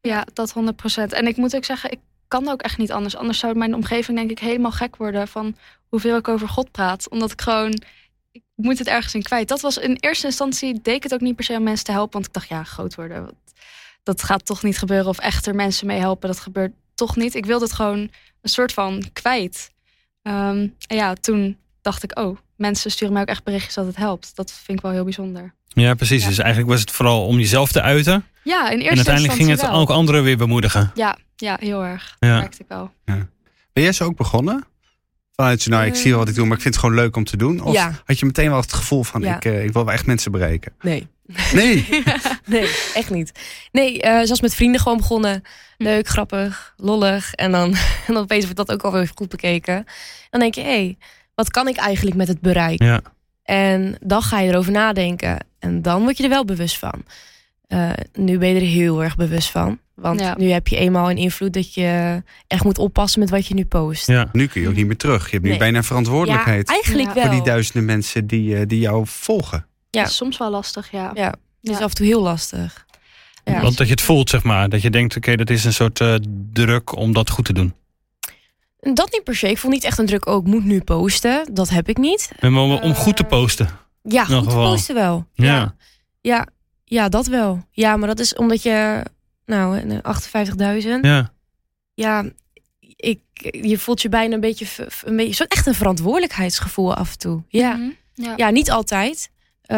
Ja, dat 100%. En ik moet ook zeggen, ik kan ook echt niet anders. Anders zou mijn omgeving denk ik helemaal gek worden van hoeveel ik over God praat. Omdat ik gewoon, ik moet het ergens in kwijt. Dat was in eerste instantie, deed ik het ook niet per se om mensen te helpen. Want ik dacht, ja, groot worden, dat gaat toch niet gebeuren. Of echter mensen mee helpen, dat gebeurt toch niet. Ik wilde het gewoon een soort van kwijt. Ehm, en ja, toen dacht ik, oh, mensen sturen mij ook echt berichtjes dat het helpt. Dat vind ik wel heel bijzonder. Ja, precies. Ja. Dus eigenlijk was het vooral om jezelf te uiten. Ja, in eerste En uiteindelijk ging het instantie wel. ook anderen weer bemoedigen. Ja, ja, heel erg. Ja. Dat merkte ik wel. Ben jij zo ook begonnen? Vanuit je, nou, ik zie wel wat ik doe, maar ik vind het gewoon leuk om te doen. Of Ja. had je meteen wel het gevoel van, Ja. ik, eh, ik wil wel echt mensen bereiken? Nee. Nee. Nee, echt niet. Nee, eh zoals met vrienden gewoon begonnen. Leuk, grappig, lollig. En dan, en dan opeens wordt dat ook alweer goed bekeken. Dan denk je, hé, hey, wat kan ik eigenlijk met het bereik? Ja. En dan ga je erover nadenken. En dan word je er wel bewust van. Eh, nu ben je er heel erg bewust van. Want Ja. nu heb je eenmaal een invloed dat je echt moet oppassen met wat je nu post. Ja. Nu kun je ook niet meer terug. Je hebt nu Nee. bijna verantwoordelijkheid Ja, eigenlijk Ja. wel. voor die duizenden mensen die, eh, die jou volgen. Ja. Dat is soms wel lastig, ja. Ja. Het is af en toe heel lastig. Ja. Want dat je het voelt, zeg maar. Dat je denkt, oké, dat is een soort eh, druk om dat goed te doen. Dat niet per se. Ik voel niet echt een druk, oh, ik moet nu posten. Dat heb ik niet. En om, om goed te Eh, posten. Ja, goed geval. posten wel. Ja. Ja. ja. Ja, dat wel. Ja, maar dat is omdat je... Nou, eh, 58.000. Ja. Ja, ik, je voelt je bijna een beetje... Een beetje zo echt een verantwoordelijkheidsgevoel af en toe. Ja, Mhm. ja. ja niet altijd. Eh,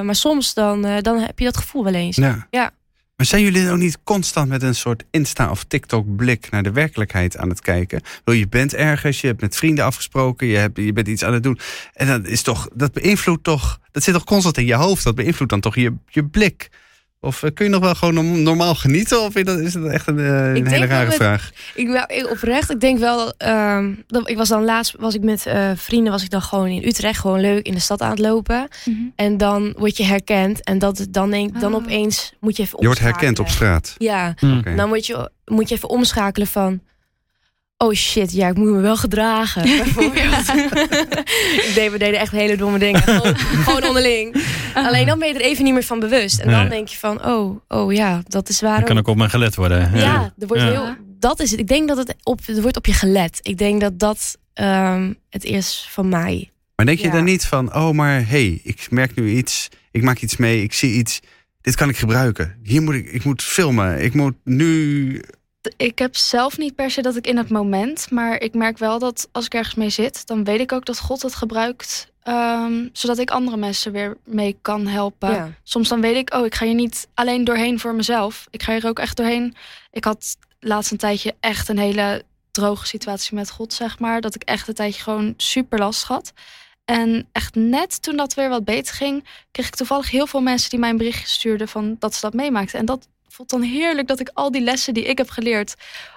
maar soms dan, eh, dan heb je dat gevoel wel eens. Ja. Ja. Maar zijn jullie ook niet constant met een soort Insta- of TikTok-blik naar de werkelijkheid aan het kijken? Wel, je bent ergens, je hebt met vrienden afgesproken, je, hebt, je bent iets aan het doen. En dat is toch, dat beïnvloedt toch, dat zit toch constant in je hoofd, dat beïnvloedt dan toch je, je blik? Of eh, kun je nog wel gewoon norm- normaal genieten? Of is dat, echt een, eh, een hele rare het- vraag? Ik, nou, ik- oprecht, ik denk wel... ehm, dat, ik was dan laatst was ik met eh, vrienden, was ik dan gewoon in Utrecht... gewoon leuk in de stad aan het lopen. Mhm. En dan word je herkend. En dat, dan, denk, dan Oh. opeens moet je even Je wordt herkend op straat. Ja, dan moet je, moet je even omschakelen van... Oh shit, ja, ik moet me wel gedragen. bijvoorbeeld. ik deed, we deden echt hele domme dingen. Gewoon, gewoon onderling. Alleen dan ben je er even niet meer van bewust. En dan Nee. denk je van, oh, oh ja, dat is Dan waar. kan ook op mijn gelet worden. Ja, er wordt Ja. heel, dat is het. Ik denk dat het op, er wordt op je gelet. Ik denk dat dat ehm, het is van mij. Maar denk je Ja. dan niet van, oh maar hey, ik merk nu iets, ik maak iets mee, ik zie iets, dit kan ik gebruiken. Hier moet ik, ik moet filmen, ik moet nu... Ik heb zelf niet per se dat ik in het moment, maar ik merk wel dat als ik ergens mee zit, dan weet ik ook dat God het gebruikt, ehm, zodat ik andere mensen weer mee kan helpen. Ja. Soms dan weet ik, oh, ik ga hier niet alleen doorheen voor mezelf. Ik ga hier ook echt doorheen. Ik had laatst een tijdje echt een hele droge situatie met God, zeg maar. Dat ik echt een tijdje gewoon super last had. En echt net toen dat weer wat beter ging, kreeg ik toevallig heel veel mensen die mij een berichtje stuurden van dat ze dat meemaakten. En dat voelt dan heerlijk dat ik al die lessen die ik heb geleerd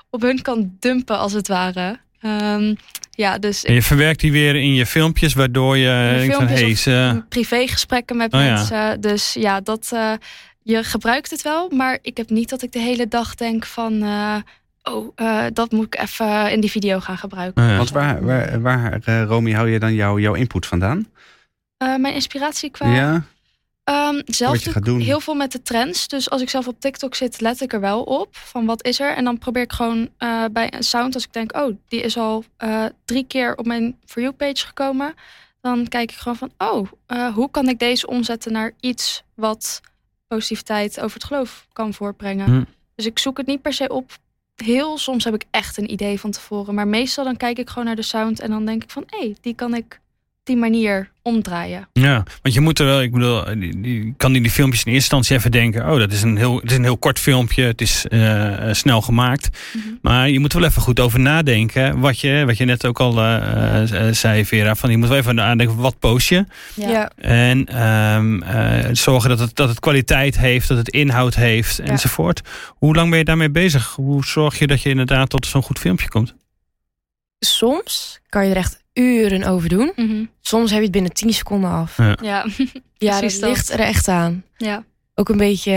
op hun kan dumpen, als het ware. Ehm, ja, dus En je verwerkt die weer in je filmpjes, waardoor je van, hey, privégesprekken met Oh ja. mensen. Dus ja, dat, eh, je gebruikt het wel, maar ik heb niet dat ik de hele dag denk van, eh, oh, eh, dat moet ik even in die video gaan gebruiken. Oh ja. Want waar, waar, waar eh, Romy, hou je dan jouw jouw input vandaan? Eh, mijn inspiratie qua Ja? Ehm, zelf doe ik doen. heel veel met de trends. Dus als ik zelf op TikTok zit, let ik er wel op van wat is er. En dan probeer ik gewoon eh, bij een sound, als ik denk, oh, die is al eh, drie keer op mijn For You page gekomen. Dan kijk ik gewoon van, oh, eh, hoe kan ik deze omzetten naar iets wat positiviteit over het geloof kan voortbrengen. Hm. Dus ik zoek het niet per se op. Heel soms heb ik echt een idee van tevoren. Maar meestal dan kijk ik gewoon naar de sound en dan denk ik van, hé, hey, die kan ik die manier omdraaien. Ja, want je moet er wel, ik bedoel, die, die, kan die, die filmpjes in eerste instantie even denken, oh, dat is een heel, het is een heel kort filmpje, het is eh, eh, snel gemaakt. Mhm. Maar je moet er wel even goed over nadenken, wat je, wat je net ook al eh, eh, zei, Vera, van je moet wel even nadenken, wat post je? Ja. En ehm, eh, zorgen dat het, dat het kwaliteit heeft, dat het inhoud heeft, enzovoort. Hoe lang ben je daarmee bezig? Hoe zorg je dat je inderdaad tot zo'n goed filmpje komt? Soms kan je er echt uren over doen. Mhm. Soms heb je het binnen 10 seconden af. Ja. Ja, Ja, dat dat. ligt er echt aan. ja. Ook een beetje...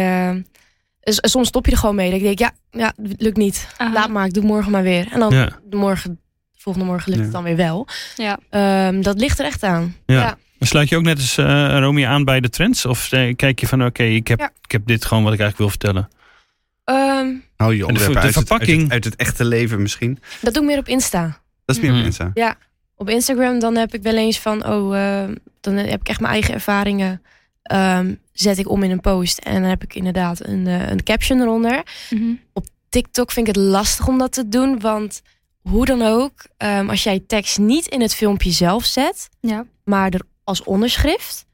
eh, soms stop je er gewoon mee. Dat ik denk, ja, ja lukt niet. Aha. Laat maar, ik doe morgen maar weer. En dan Ja. de morgen, volgende morgen lukt Ja. het dan weer wel. Ja. Ehm, dat ligt er echt aan. Ja. Ja. Maar sluit je ook net als eh Romy aan bij de trends? Of eh, kijk je van, oké, ik, heb, Ja. ik heb dit gewoon wat ik eigenlijk wil vertellen? Ehm, Hou je de onderwerpen ver- de uit, het, uit, verpakking. het, uit het echte leven misschien? dat doe ik meer op Insta. Dat is meer op Insta. Op Instagram dan heb ik wel eens van, oh, eh, dan heb ik echt mijn eigen ervaringen. ehm, zet ik om in een post. En dan heb ik inderdaad een, eh, een caption eronder. Mhm. TikTok vind ik het lastig om dat te doen. Want hoe dan ook, ehm, als jij tekst niet in het filmpje zelf zet, Ja. maar er als onderschrift,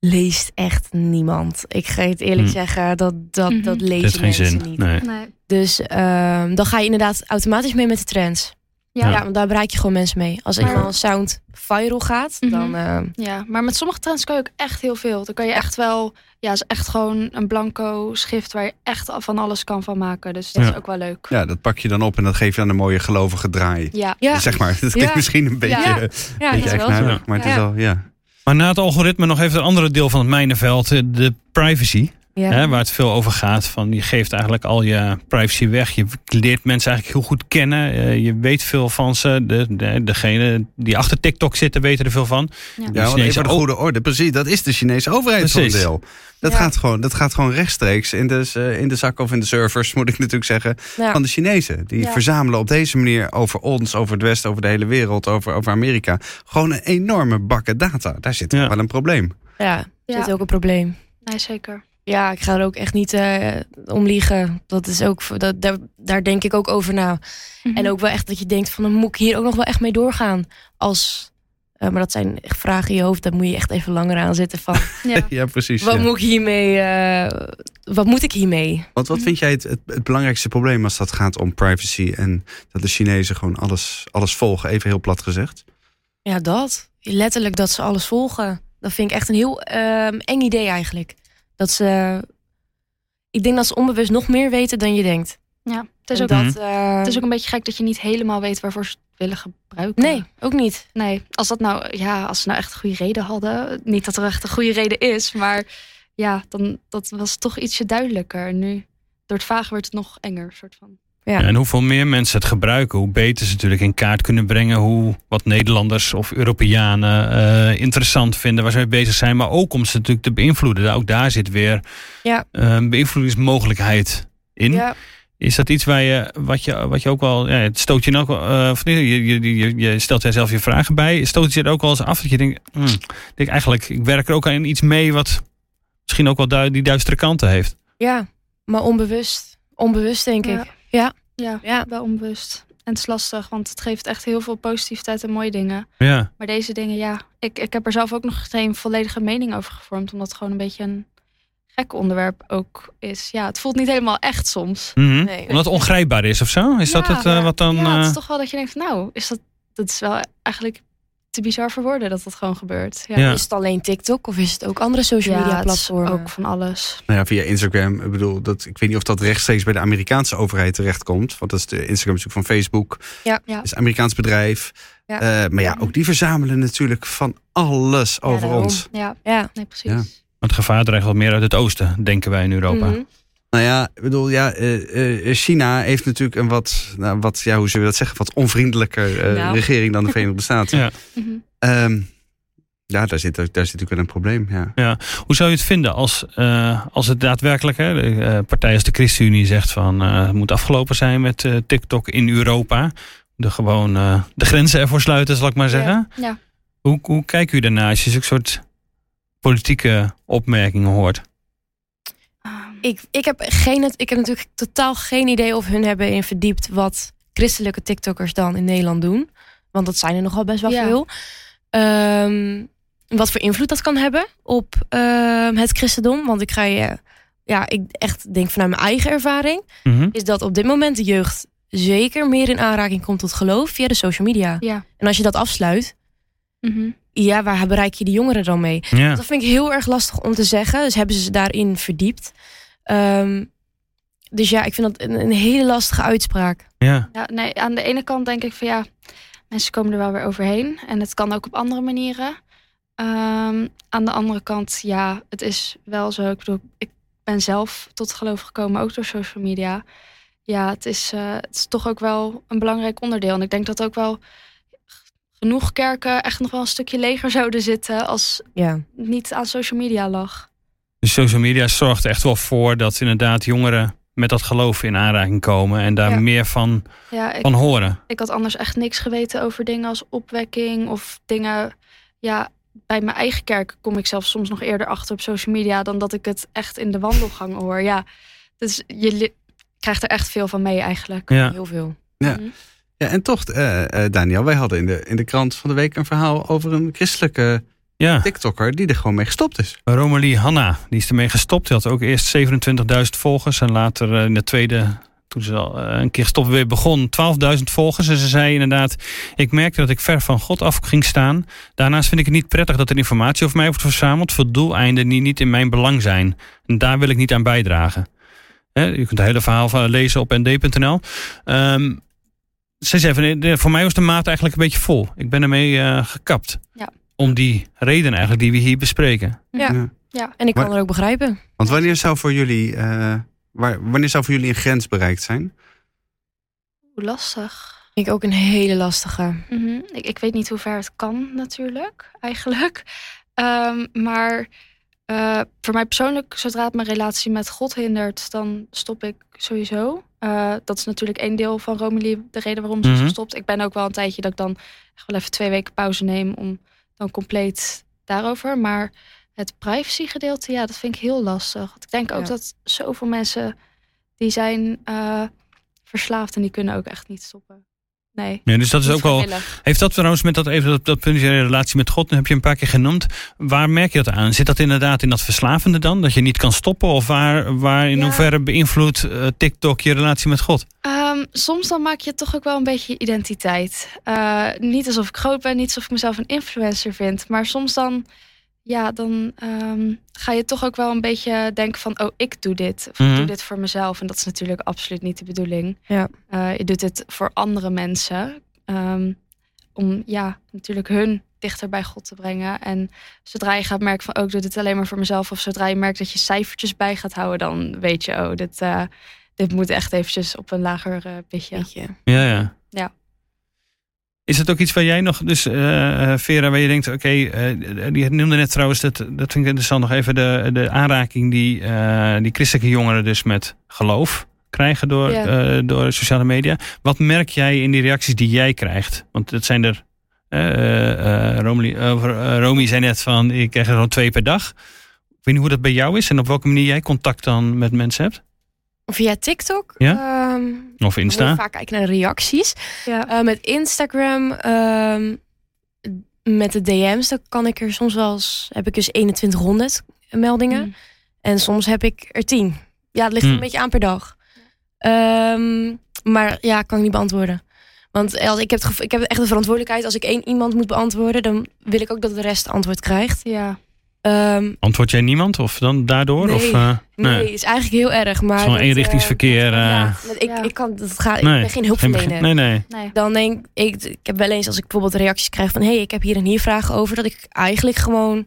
leest echt niemand. Ik ga het eerlijk Hm. zeggen, dat, dat, Mhm. dat heeft lezen geen mensen zin. niet. Nee. Nee. Dus ehm, dan ga je inderdaad automatisch mee met de trends. Ja. Ja, want daar bereik je gewoon mensen mee. Als Maar- eenmaal een sound viral gaat, Mhm. dan... eh, Ja, maar met sommige trends kan je ook echt heel veel. Dan kan je echt wel, ja, is echt gewoon een blanco schrift waar je echt van alles kan van maken. Dus dat Ja. is ook wel leuk. Ja, dat pak je dan op en dat geef je aan een mooie gelovige draai. Ja, ja, Zeg maar, dat klinkt Ja. misschien een beetje, Ja. een ja, beetje dat is wel eigenaardig, zo. maar het Ja. is al, ja. Maar na het algoritme nog even een andere deel van het mijnenveld, eh, de privacy. Ja. Hè, waar het veel over gaat. Van je geeft eigenlijk al je privacy weg. Je leert mensen eigenlijk heel goed kennen. Eh, je weet veel van ze. De, de, degene die achter TikTok zitten weten er veel van. Ja. De Ja, even de goede orde. Precies, dat is de Chinese overheid voor deel. Dat, Ja. gaat gewoon, dat gaat gewoon rechtstreeks in de, eh, in de zak of in de servers, moet ik natuurlijk zeggen, Ja. van de Chinezen. Die Ja. verzamelen op deze manier over ons, over het Westen, over de hele wereld, over, over Amerika. Gewoon een enorme bakken data. Daar zit Ja. wel een probleem. Ja, Ja. dat is ook een probleem. Nee, zeker. Ja, ik ga er ook echt niet eh, om liegen. Dat is ook, dat, daar, daar denk ik ook over na. Mhm. En ook wel echt dat je denkt van, dan moet ik hier ook nog wel echt mee doorgaan. Als, eh, maar dat zijn echt vragen in je hoofd, daar moet je echt even langer aan zitten van. Ja. Ja, precies. wat ja. moet ik hiermee, eh, wat moet ik hiermee? Want wat vind jij het, het, het belangrijkste probleem als dat gaat om privacy en dat de Chinezen gewoon alles, alles volgen, even heel plat gezegd? Ja, dat. Letterlijk dat ze alles volgen. Dat vind ik echt een heel ehm, eng idee eigenlijk. Dat ze, ik denk dat ze onbewust nog meer weten dan je denkt. ja. Het, is ook, Mhm. dat, eh, het is ook een beetje gek dat je niet helemaal weet waarvoor ze het willen gebruiken. Nee, ook niet. Nee, als dat nou, ja, als ze nou echt een goede reden hadden. Niet dat er echt een goede reden is, maar ja, dan dat was toch ietsje duidelijker. Nu, door het vage wordt het nog enger, soort van. Ja. En hoeveel meer mensen het gebruiken, hoe beter ze natuurlijk in kaart kunnen brengen. Hoe wat Nederlanders of Europeanen eh, interessant vinden waar ze mee bezig zijn. Maar ook om ze natuurlijk te beïnvloeden. Ook daar zit weer Ja. eh, een beïnvloedingsmogelijkheid in. Ja, Is dat iets waar je, wat, je, wat je ook wel, ja, het stoot je ook wel, eh, of nee, je, je, je, je stelt jij zelf je vragen bij. Stoot je er ook wel eens af dat je denkt, hmm, ik denk eigenlijk, ik werk er ook aan iets mee wat misschien ook wel du- die duistere kanten heeft. ja, maar onbewust. Onbewust denk Ja. ik. Ja, Ja, ja. wel onbewust. En het is lastig, want het geeft echt heel veel positiviteit en mooie dingen. Ja, Maar deze dingen, ja, ik, ik heb er zelf ook nog geen volledige mening over gevormd. Omdat het gewoon een beetje een gek onderwerp ook is. Ja, het voelt niet helemaal echt soms. Mhm. Nee. omdat het ongrijpbaar is of zo? Is dat het eh, wat dan... ja, het eh, is toch wel dat je denkt, nou, is dat, dat is wel eigenlijk te bizar voor woorden dat dat gewoon gebeurt. Ja, Ja. Is het alleen TikTok of is het ook andere social Ja, media is platformen? ook van alles. Nou ja, via Instagram. Ik bedoel, dat, ik weet niet of dat rechtstreeks bij de Amerikaanse overheid terechtkomt. Want dat is de Instagram is natuurlijk van Facebook. Ja. Ja. Dat is een Amerikaans bedrijf. Ja. Eh, maar ja, ook die verzamelen natuurlijk van alles over daarom. ons. Ja, Ja. nee, precies. Ja. het gevaar dreigt wel meer uit het oosten, denken wij in Europa. Mhm. Nou ja, ik bedoel, ja, eh, eh, China heeft natuurlijk een wat, nou, wat, ja, hoe zullen we dat zeggen, wat onvriendelijker eh, Nou. regering dan de Verenigde Staten. Ja. Mhm. Ehm, ja, daar zit, ook- daar zit natuurlijk wel een probleem. Ja. Hoe zou je het vinden als, eh, als het daadwerkelijk, hè, de eh, partij als de ChristenUnie zegt van eh, het moet afgelopen zijn met eh, TikTok in Europa. De gewoon eh, de grenzen ervoor sluiten, zal ik maar zeggen. Ja. Hoe, hoe kijkt u daarna als je zulke soort politieke opmerkingen hoort? Ik, ik, heb geen, ik heb natuurlijk totaal geen idee of hun hebben in verdiept wat christelijke TikTokkers dan in Nederland doen. Want dat zijn er nogal best wel Ja. veel. Ehm, wat voor invloed dat kan hebben op ehm, het christendom. Want ik ga je, ja, ik echt denk vanuit mijn eigen ervaring, Mhm. is dat op dit moment de jeugd zeker meer in aanraking komt tot geloof via de social media. ja. En als je dat afsluit, Mhm. ja, waar bereik je de jongeren dan mee? Ja. Dat vind ik heel erg lastig om te zeggen. Dus hebben ze ze daarin verdiept. Ehm, dus ja, ik vind dat een, een hele lastige uitspraak. Ja. Ja, nee, aan de ene kant denk ik van ja, mensen komen er wel weer overheen. En het kan ook op andere manieren. Ehm, aan de andere kant, ja, het is wel zo. Ik bedoel, ik ben zelf tot geloof gekomen, ook door social media. Ja, het is, eh, het is toch ook wel een belangrijk onderdeel. En ik denk dat ook wel genoeg kerken echt nog wel een stukje leger zouden zitten als Ja, het niet aan social media lag. Dus social media zorgt er echt wel voor dat inderdaad jongeren met dat geloof in aanraking komen en daar Ja. meer van, Ja, ik, van horen. ik had anders echt niks geweten over dingen als opwekking of dingen. Ja, bij mijn eigen kerk kom ik zelf soms nog eerder achter op social media dan dat ik het echt in de wandelgang hoor. Ja, dus je krijgt er echt veel van mee eigenlijk. Ja. heel veel. Ja. Mhm. Ja, en toch, eh, eh, Daniel, wij hadden in de, in de krant van de week een verhaal over een christelijke Ja, TikToker die er gewoon mee gestopt is. Romalie Hanna, die is ermee gestopt. Die had ook eerst 27.000 volgers en later eh, in de tweede toen ze al eh, een keer stoppen weer begon, 12.000 volgers. En ze zei inderdaad, ik merkte dat ik ver van God af ging staan. Daarnaast vind ik het niet prettig dat er informatie over mij wordt verzameld voor doeleinden die niet in mijn belang zijn. En daar wil ik niet aan bijdragen. Hè, je kunt het hele verhaal van lezen op nd.nl. Ehm ze zei, van, eh, voor mij was de maat eigenlijk een beetje vol. Ik ben ermee eh, gekapt. Ja. Om die reden eigenlijk die we hier bespreken. Ja. Ja. Ja. En ik kan er ook begrijpen. Want wanneer zou voor jullie, eh, waar, wanneer zou voor jullie een grens bereikt zijn? Hoe lastig. Ik ook een hele lastige. Mhm. ik, ik weet niet hoe ver het kan natuurlijk, eigenlijk. Ehm, maar eh, voor mij persoonlijk, zodra het mijn relatie met God hindert, dan stop ik sowieso. Eh, dat is natuurlijk één deel van Romilly, de reden waarom ze Mhm. gestopt. Ik ben ook wel een tijdje dat ik dan echt wel even twee weken pauze neem om dan compleet daarover. Maar het privacy gedeelte, ja, dat vind ik heel lastig. Want ik denk ook Ja. dat zoveel mensen die zijn eh, verslaafd en die kunnen ook echt niet stoppen. Nee. Ja, dus dat is ook wel. Heeft dat trouwens met dat, even dat, dat punt in relatie met God, heb je een paar keer genoemd. Waar merk je dat aan? Zit dat inderdaad in dat verslavende dan? Dat je niet kan stoppen? Of waar, waar in Ja. hoeverre beïnvloedt eh, TikTok je relatie met God? Ehm, soms dan maak je toch ook wel een beetje je identiteit. Eh, niet alsof ik groot ben, niet alsof ik mezelf een influencer vind. Maar soms dan, ja, dan ehm, ga je toch ook wel een beetje denken van... oh, ik doe dit. Of Mhm. ik doe dit voor mezelf. En dat is natuurlijk absoluut niet de bedoeling. Ja. Eh, je doet dit voor andere mensen. ehm, om, ja, natuurlijk hun dichter bij God te brengen. En zodra je gaat merken van... oh, ik doe dit alleen maar voor mezelf. Of zodra je merkt dat je cijfertjes bij gaat houden... dan weet je, oh, dit... eh, dit moet echt eventjes op een lager eh, pitje. Ja, ja. Ja. Is het ook iets waar jij nog, dus eh, eh, Vera, waar je denkt, oké, eh, die noemde net trouwens, dat, dat vind ik interessant nog even, de, de aanraking die, die christelijke jongeren dus met geloof krijgen door, Ja. door sociale media. Wat merk jij in die reacties die jij krijgt? Want dat zijn er, Romy, Romy zei net van, ik krijg er gewoon twee per dag. Ik weet niet hoe dat bij jou is en op welke manier jij contact dan met mensen hebt. Via TikTok. Ja? ehm, Of Insta. vaak kijken naar reacties. Ja. Eh, met Instagram, ehm, met de DM's, dan kan ik er soms wel eens, heb ik dus 2100 meldingen. Mm. En soms heb ik er 10. Ja, het ligt een beetje aan per dag. Ehm, maar ja, kan ik niet beantwoorden. Want als, ik, heb ik heb echt de verantwoordelijkheid. Als ik één iemand moet beantwoorden, dan wil ik ook dat de rest antwoord krijgt. Ja. Ehm, Antwoord jij niemand of dan daardoor? Nee. Of, eh, nee, is eigenlijk heel erg. Maar eenrichtingsverkeer. eh, eh, ja, dat ik, Ja. ik, kan, dat gaat, Nee, ik ben geen hulpverlener. geen- nee, nee. Nee. dan denk ik, ik heb wel eens als ik bijvoorbeeld reacties krijg van hé, hey, ik heb hier en hier vragen over, dat ik eigenlijk gewoon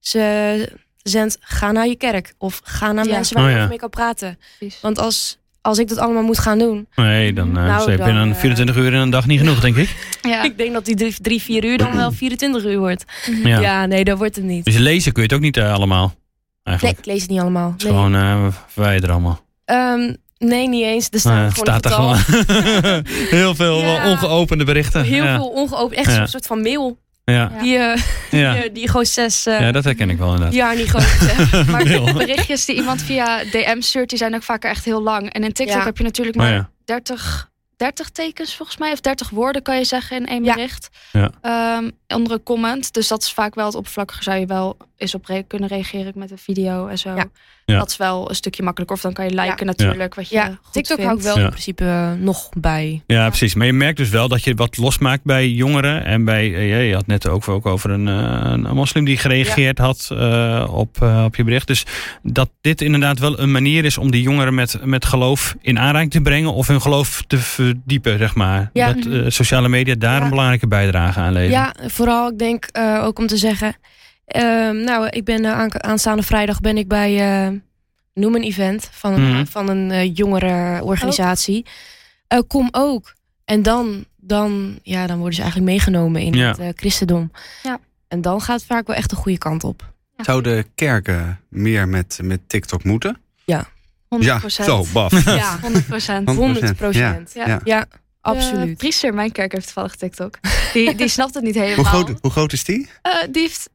ze zend, ga naar je kerk of ga naar Ja. mensen waar Oh, je ja. mee kan praten. Precies. Want als, als ik dat allemaal moet gaan doen, Nee, dan, eh, Nou, dan, een eh, 24 uur in een dag niet genoeg, denk ik. Ja. ik denk dat die drie, drie, vier uur dan wel 24 uur wordt. Ja. Ja, nee, dat wordt het niet. Dus lezen kun je het ook niet eh, allemaal. Nee, Eigenlijk. ik lees het niet allemaal. Het is Nee, gewoon eh verwijderen allemaal. Ehm, nee niet eens. Er staat het gewoon staat er een gewoon heel veel Ja. ongeopende berichten. Heel ja. veel ongeopend. Echt Ja. zo'n soort van mail. Ja. Ja. Die, eh, Ja. die, die gewoon zes eh, ja, dat herken ik wel inderdaad. jaar niet gewoon. Maar de berichtjes die iemand via DM stuurt, die zijn ook vaker echt heel lang. En in TikTok Ja. heb je natuurlijk Maar maar ja. 30, 30 tekens volgens mij. Of 30 woorden kan je zeggen in één Ja. bericht. Ja. Ehm, onder een comment. Dus dat is vaak wel het oppervlakkige. Zou je wel eens op re- kunnen reageren met een video en zo. Ja. Dat is wel een stukje makkelijker. Of dan kan je liken Ja. natuurlijk. Wat je Ja, goed TikTok vindt. wel Ja. in principe eh, nog bij. Ja, precies. Maar je merkt dus wel dat je wat losmaakt bij jongeren. En bij, eh, ja, je had net ook, ook over een, eh, een moslim die gereageerd had eh, op, eh, op je bericht. Dus dat dit inderdaad wel een manier is om die jongeren met, met geloof in aanraking te brengen. Of hun geloof te verdiepen, zeg maar. Ja. Dat eh, sociale media daar Ja. een belangrijke bijdrage aan leveren. Ja, vooral ik denk eh, ook om te zeggen. Ehm, nou, ik ben eh, aan, aanstaande vrijdag ben ik bij eh, Noem een event van, een- Mhm. van een eh, jongerenorganisatie. Eh, kom ook. En dan, dan, ja, dan worden ze eigenlijk meegenomen in Ja. het eh, christendom. Ja. En dan gaat het vaak wel echt de goede kant op. Zouden kerken meer met, met TikTok moeten? 100%. Ja, zo, baf. Ja, 100%. 100 procent. Ja, Ja. ja. Ja, De absoluut. priester in mijn kerk heeft toevallig TikTok. Die, die snapt het niet Hoe helemaal. groot, hoe groot is die? Eh, die heeft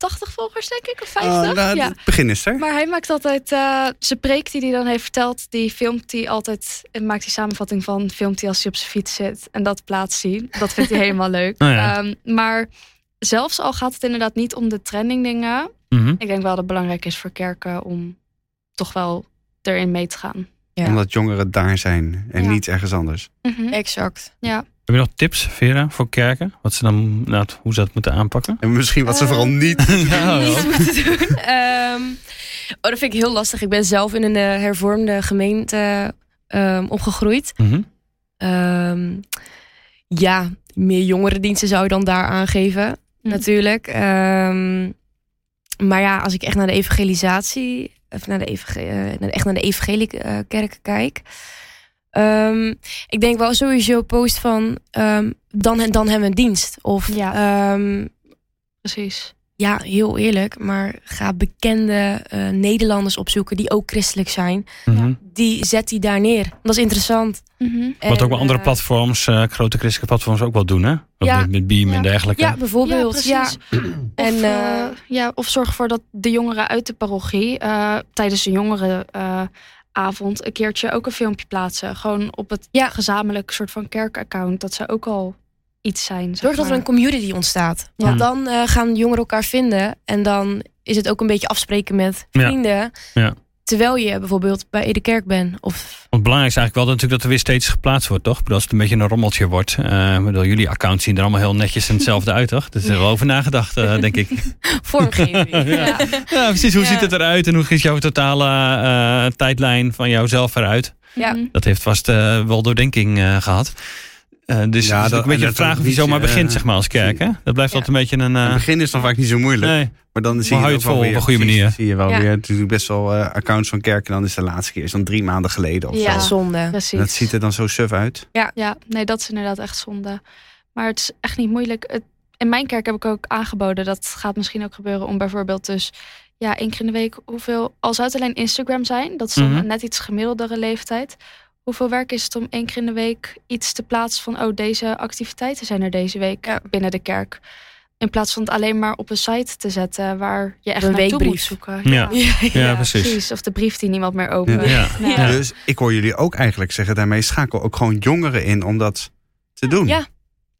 80 volgers, denk ik, of 50. Oh, nou, ja. Het begin is er. Maar hij maakt altijd, eh zijn preek die hij dan heeft verteld, die filmt hij altijd en maakt die samenvatting van, filmt hij als hij op zijn fiets zit en dat plaatst hij. Dat vindt hij helemaal leuk. Oh ja. Ehm, maar zelfs al gaat het inderdaad niet om de trending dingen, Mhm. ik denk wel dat het belangrijk is voor kerken om toch wel erin mee te gaan. Ja. Omdat jongeren daar zijn en Ja. niet ergens anders. Mhm. Exact. Ja. Heb je nog tips, Vera, voor kerken? Wat ze dan, nou, hoe ze dat moeten aanpakken? En misschien wat ze vooral niet... Ja, Niet moeten doen. Ehm, oh, dat vind ik heel lastig. Ik ben zelf in een eh, hervormde gemeente ehm, opgegroeid. Mhm. Ehm, ja, meer jongerendiensten zou je dan daar aangeven, Mhm. natuurlijk. Ehm, maar ja, als ik echt naar de evangelisatie, of naar de, evangel- eh, echt naar de evangelische eh, kerken kijk. Ehm, ik denk wel sowieso post van ehm, dan, dan hebben we een dienst. Of Ja. ja, Precies. ja heel eerlijk, maar ga bekende eh, Nederlanders opzoeken die ook christelijk zijn. Mhm. Die zet die daar neer. Dat is interessant. Mhm. Wat En, ook wel andere eh, platforms, eh, grote christelijke platforms ook wel doen, hè? Ja. Met, met Beam en dergelijke. Ja, bijvoorbeeld. Ja, precies. En, Of, ja, of zorg ervoor dat de jongeren uit de parochie eh, tijdens de jongerenavond een keertje ook een filmpje plaatsen. Gewoon op het Ja. gezamenlijk soort van kerkaccount. Dat zou ook al iets zijn. Zorg dat er een community ontstaat. Ja. Want dan eh, gaan jongeren elkaar vinden. En dan is het ook een beetje afspreken met Ja. vrienden. Ja. Terwijl je bijvoorbeeld bij Ede Kerk bent. Of Want het belangrijkste is eigenlijk wel natuurlijk dat er weer steeds geplaatst wordt, toch? Als het een beetje een rommeltje wordt. bedoel, jullie accounts zien er allemaal heel netjes en hetzelfde uit, toch? Dus er is er wel over nagedacht, eh, denk ik. vormgeving. Ja. ja. Ja, precies. Hoe Ja. ziet het eruit en hoe is jouw totale eh, tijdlijn van jouzelf eruit? Ja. Dat heeft vast wel doordenking eh, gehad. Eh, dus Ja, is dat- ook een beetje de vraag of je zomaar eh, begint, zeg maar, als kerk. Hè? Dat blijft Ja. altijd een beetje een... eh, Het begin is dan vaak niet zo moeilijk. nee. Maar dan zie Maar je, het wel vol op een goede manier. zie je wel Ja. weer natuurlijk best wel eh, accounts van kerken. Dan is de laatste keer is dan drie maanden geleden of Ja. zo. zonde. Precies. En dat ziet er dan zo suf uit. Ja, nee, dat is inderdaad echt zonde. Maar het is echt niet moeilijk. Het, in mijn kerk heb ik ook aangeboden, dat gaat misschien ook gebeuren, om bijvoorbeeld dus ja, één keer in de week hoeveel, al zou het alleen Instagram zijn, dat is dan Mhm. een net iets gemiddeldere leeftijd. Hoeveel werk is het om één keer in de week iets te plaatsen van, oh, deze activiteiten zijn er deze week Ja. binnen de kerk. In plaats van het alleen maar op een site te zetten waar je echt Een naartoe weekbrief. moet zoeken. Ja. Ja, precies. precies. Of de brief die niemand meer opent. Ja. Ja. Dus ik hoor jullie ook eigenlijk zeggen daarmee schakel ook gewoon jongeren in om dat te doen. Ja.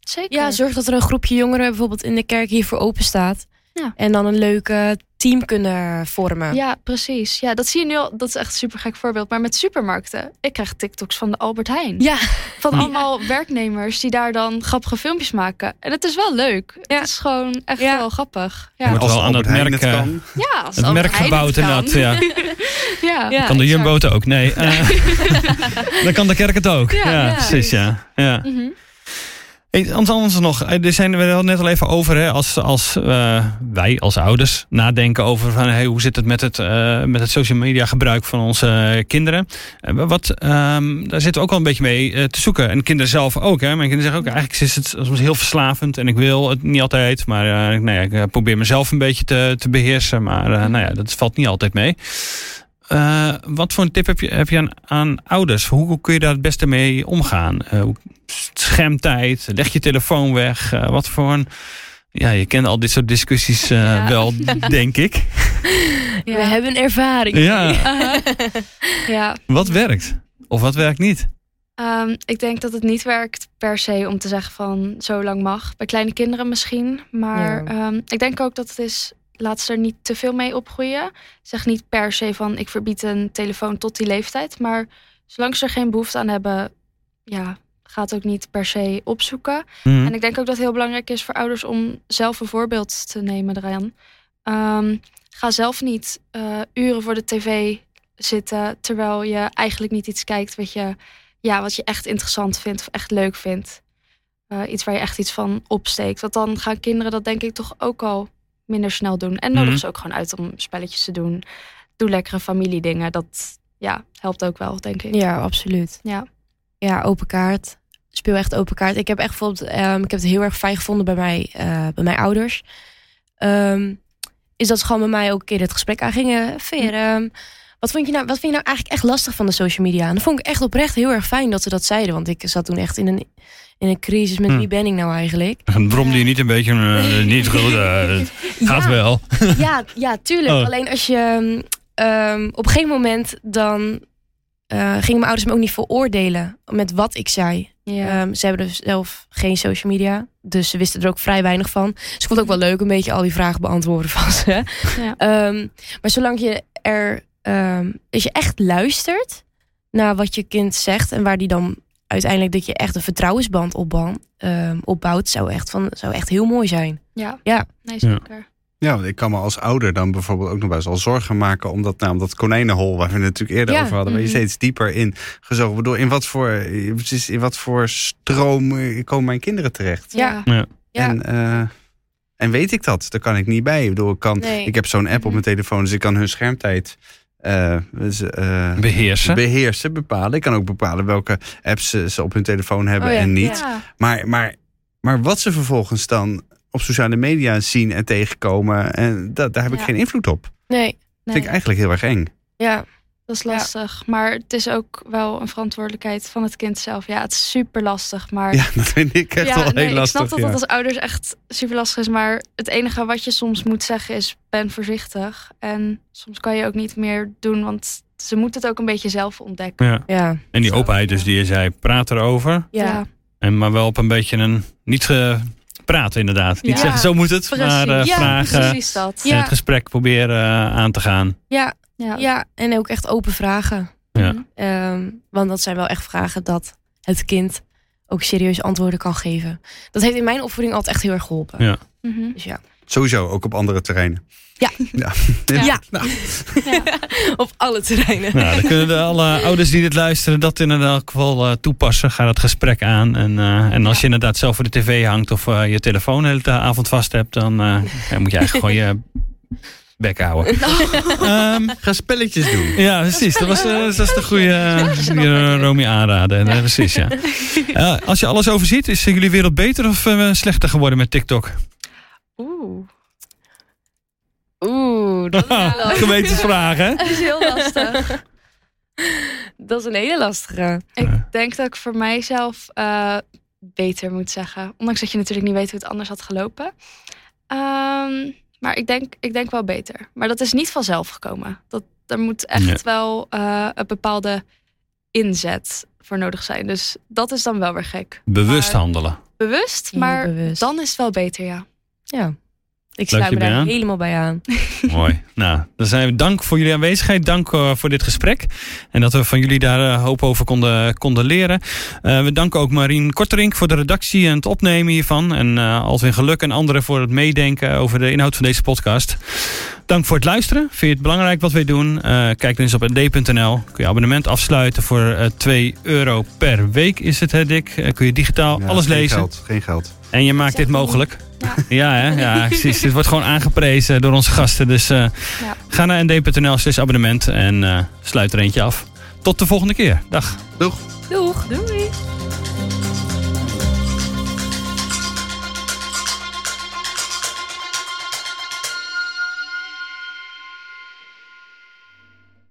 Zeker. Ja, zorg dat er een groepje jongeren bijvoorbeeld in de kerk hiervoor open staat. Ja. En dan een leuke team kunnen vormen. Ja, precies. Ja, dat zie je nu al. Dat is echt een super gek voorbeeld. Maar met supermarkten. Ik krijg TikToks van de Albert Heijn. Ja. Van Ja. allemaal werknemers die daar dan grappige filmpjes maken. En het is wel leuk. Ja. Het is gewoon echt Ja. wel grappig. Je Ja, moet Als wel aan Albert het Heijn merk, het kan. ja als Het Albert merk Heijn gebouwd het inderdaad. Ja. ja. Ja. Kan de. Jumbo het ook? Nee. eh, dan kan de kerk het ook. Ja, Ja, ja. precies. Ja. Ja. Mhm. Anders nog, eh, er zijn we net al even over, hè, als, als eh, wij als ouders nadenken over van, hey, hoe zit het met het, eh, met het social media gebruik van onze kinderen. Wat, ehm, daar zitten we ook wel een beetje mee te zoeken. En kinderen zelf ook. Hè. Mijn kinderen zeggen ook, eigenlijk is het soms heel verslavend en ik wil het niet altijd. Maar ja, ik probeer mezelf een beetje te, te beheersen. Maar nou ja, dat valt niet altijd mee. Eh, wat voor een tip heb je, heb je aan, aan ouders? Hoe, hoe kun je daar het beste mee omgaan? Eh, hoe- schermtijd, leg je telefoon weg. eh, wat voor een... Ja, je kent al dit soort discussies eh, Ja. wel, denk ik. We hebben ervaring. Ja. Ja. Wat werkt? Of wat werkt niet? Ehm, ik denk dat het niet werkt per se om te zeggen van zo lang mag. Bij kleine kinderen misschien. Maar Ja. ehm, ik denk ook dat het is, laat ze er niet te veel mee opgroeien. Zeg niet per se van ik verbied een telefoon tot die leeftijd. Maar zolang ze er geen behoefte aan hebben, ja, gaat ook niet per se opzoeken. Mhm. En ik denk ook dat het heel belangrijk is voor ouders om zelf een voorbeeld te nemen eraan. Ehm, ga zelf niet eh, uren voor de tv zitten terwijl je eigenlijk niet iets kijkt wat je, ja, wat je echt interessant vindt of echt leuk vindt. Eh, iets waar je echt iets van opsteekt. Want dan gaan kinderen dat denk ik toch ook al minder snel doen. En nodig Mhm. ze ook gewoon uit om spelletjes te doen. Doe lekkere familiedingen. Dat ja, helpt ook wel, denk ik. Ja, absoluut. Ja. Ja, open kaart. Speel echt open kaart. Ik heb echt bijvoorbeeld, ehm, ik heb het heel erg fijn gevonden bij, mij, eh, bij mijn ouders. Ehm, is dat ze gewoon met mij ook een keer het gesprek aangingen. Veer, ehm, wat, vond je nou, wat vind je nou eigenlijk echt lastig van de social media? En dat vond ik echt oprecht heel erg fijn dat ze dat zeiden. Want ik zat toen echt in een, in een crisis met Hm. wie ben ik nou eigenlijk? Bromde je niet een beetje eh, niet goed? het gaat Ja. wel. Ja, ja tuurlijk. Oh. Alleen als je ehm, op een gegeven moment dan eh, gingen mijn ouders me ook niet veroordelen met wat ik zei. Ja. Ehm, ze hebben dus zelf geen social media, dus ze wisten er ook vrij weinig van. Dus ik vond het ook wel leuk een beetje al die vragen beantwoorden van ze. Ja. Ehm, maar zolang je er, ehm, als je echt luistert naar wat je kind zegt en waar die dan uiteindelijk dat je echt een vertrouwensband opbouwt, ehm, opbouwt zou echt van zou echt heel mooi zijn. Ja. Ja. Nee, zeker. Ja, want ik kan me als ouder dan bijvoorbeeld ook nog best wel zorgen maken. Omdat nou, dat konijnenhol waar we het natuurlijk eerder Ja, over hadden. Waar je mhm. steeds dieper in gezogen wordt. Door in wat voor, precies in wat voor stroom eh, komen mijn kinderen terecht? Ja. Ja. En, eh, en weet ik dat? Daar kan ik niet bij. Ik, bedoel, ik, kan, Nee. ik heb zo'n app op mijn telefoon. Dus ik kan hun schermtijd dus, eh, Beheersen. beheersen, bepalen. Ik kan ook bepalen welke apps ze, ze op hun telefoon hebben Oh ja, en niet. Ja. Maar, maar, maar wat ze vervolgens dan op sociale media zien en tegenkomen, en dat, daar heb ik Ja. geen invloed op. Nee. Dat Nee, vind ik eigenlijk heel erg eng. Ja. Dat is Ja. lastig. Maar het is ook wel een verantwoordelijkheid van het kind zelf. Ja, het is super lastig. Maar Ja, dat vind ik echt ja, wel nee, heel lastig. ik snap dat ja. dat als ouders echt super lastig is. Maar het enige wat je soms moet zeggen is: ben voorzichtig. En soms kan je ook niet meer doen, want ze moeten het ook een beetje zelf ontdekken. Ja. Ja. En die openheid dus die je zei, praat erover. Ja. En maar wel op een beetje een, niet ge, praten inderdaad. Niet zeggen zo moet het, precies. maar eh, Ja, vragen. Precies dat. En Ja. het gesprek proberen eh, aan te gaan. Ja. Ja. Ja. En ook echt open vragen. Ja. Mhm. Ehm, want dat zijn wel echt vragen dat het kind ook serieus antwoorden kan geven. Dat heeft in mijn opvoeding altijd echt heel erg geholpen. Ja. Mhm. Dus ja. Sowieso, ook op andere terreinen. Ja. ja. Ja. Nou, Ja. Op alle terreinen. Nou, dan kunnen de alle ouders die dit luisteren dat in elk geval eh, toepassen. Ga dat gesprek aan. En, eh, en als je inderdaad zelf voor de tv hangt of eh, je telefoon de hele avond vast hebt, dan eh, moet je eigenlijk gewoon je bek houden. Ehm, ga spelletjes doen. ja, precies. Dat was, eh, dat was de goede uh, die Romy aanraden. Eh, precies, ja. Als je alles overziet, is jullie wereld beter of eh, slechter geworden met TikTok? Oeh. Oeh, dat is. Gewetensvraag, hè? Dat is heel lastig. dat is een hele lastige. Ik denk dat ik voor mijzelf eh, beter moet zeggen. Ondanks dat je natuurlijk niet weet hoe het anders had gelopen. Ehm, maar ik denk, ik denk wel beter. Maar dat is niet vanzelf gekomen. Dat, er moet echt Ja. wel eh, een bepaalde inzet voor nodig zijn. Dus dat is dan wel weer gek. Bewust Maar- handelen. Bewust, maar bewust. dan is het wel beter, ja. Ja. Ik Sluit me daar aan? helemaal bij aan. Mooi. Nou, dan zijn we dank voor jullie aanwezigheid. Dank eh, voor dit gesprek. En dat we van jullie daar eh, hoop over konden, konden leren. Eh, we danken ook Marien Korterink voor de redactie en het opnemen hiervan. En eh Alvin Geluk en anderen voor het meedenken over de inhoud van deze podcast. Dank voor het luisteren. Vind je het belangrijk wat wij doen? Eh, kijk dan eens op nd.nl. Kun je abonnement afsluiten voor eh 2 euro per week is het, hè Dick? Kun je digitaal Ja, alles geen lezen. Geld, geen geld. En je maakt dit mogelijk. Ja. Ja, hè? ja precies. Dit wordt gewoon aangeprezen door onze gasten. Dus eh, Ja. ga naar nd.nl slash abonnement en eh, sluit er eentje af. Tot de volgende keer. Dag. Doeg. Doeg. Doei.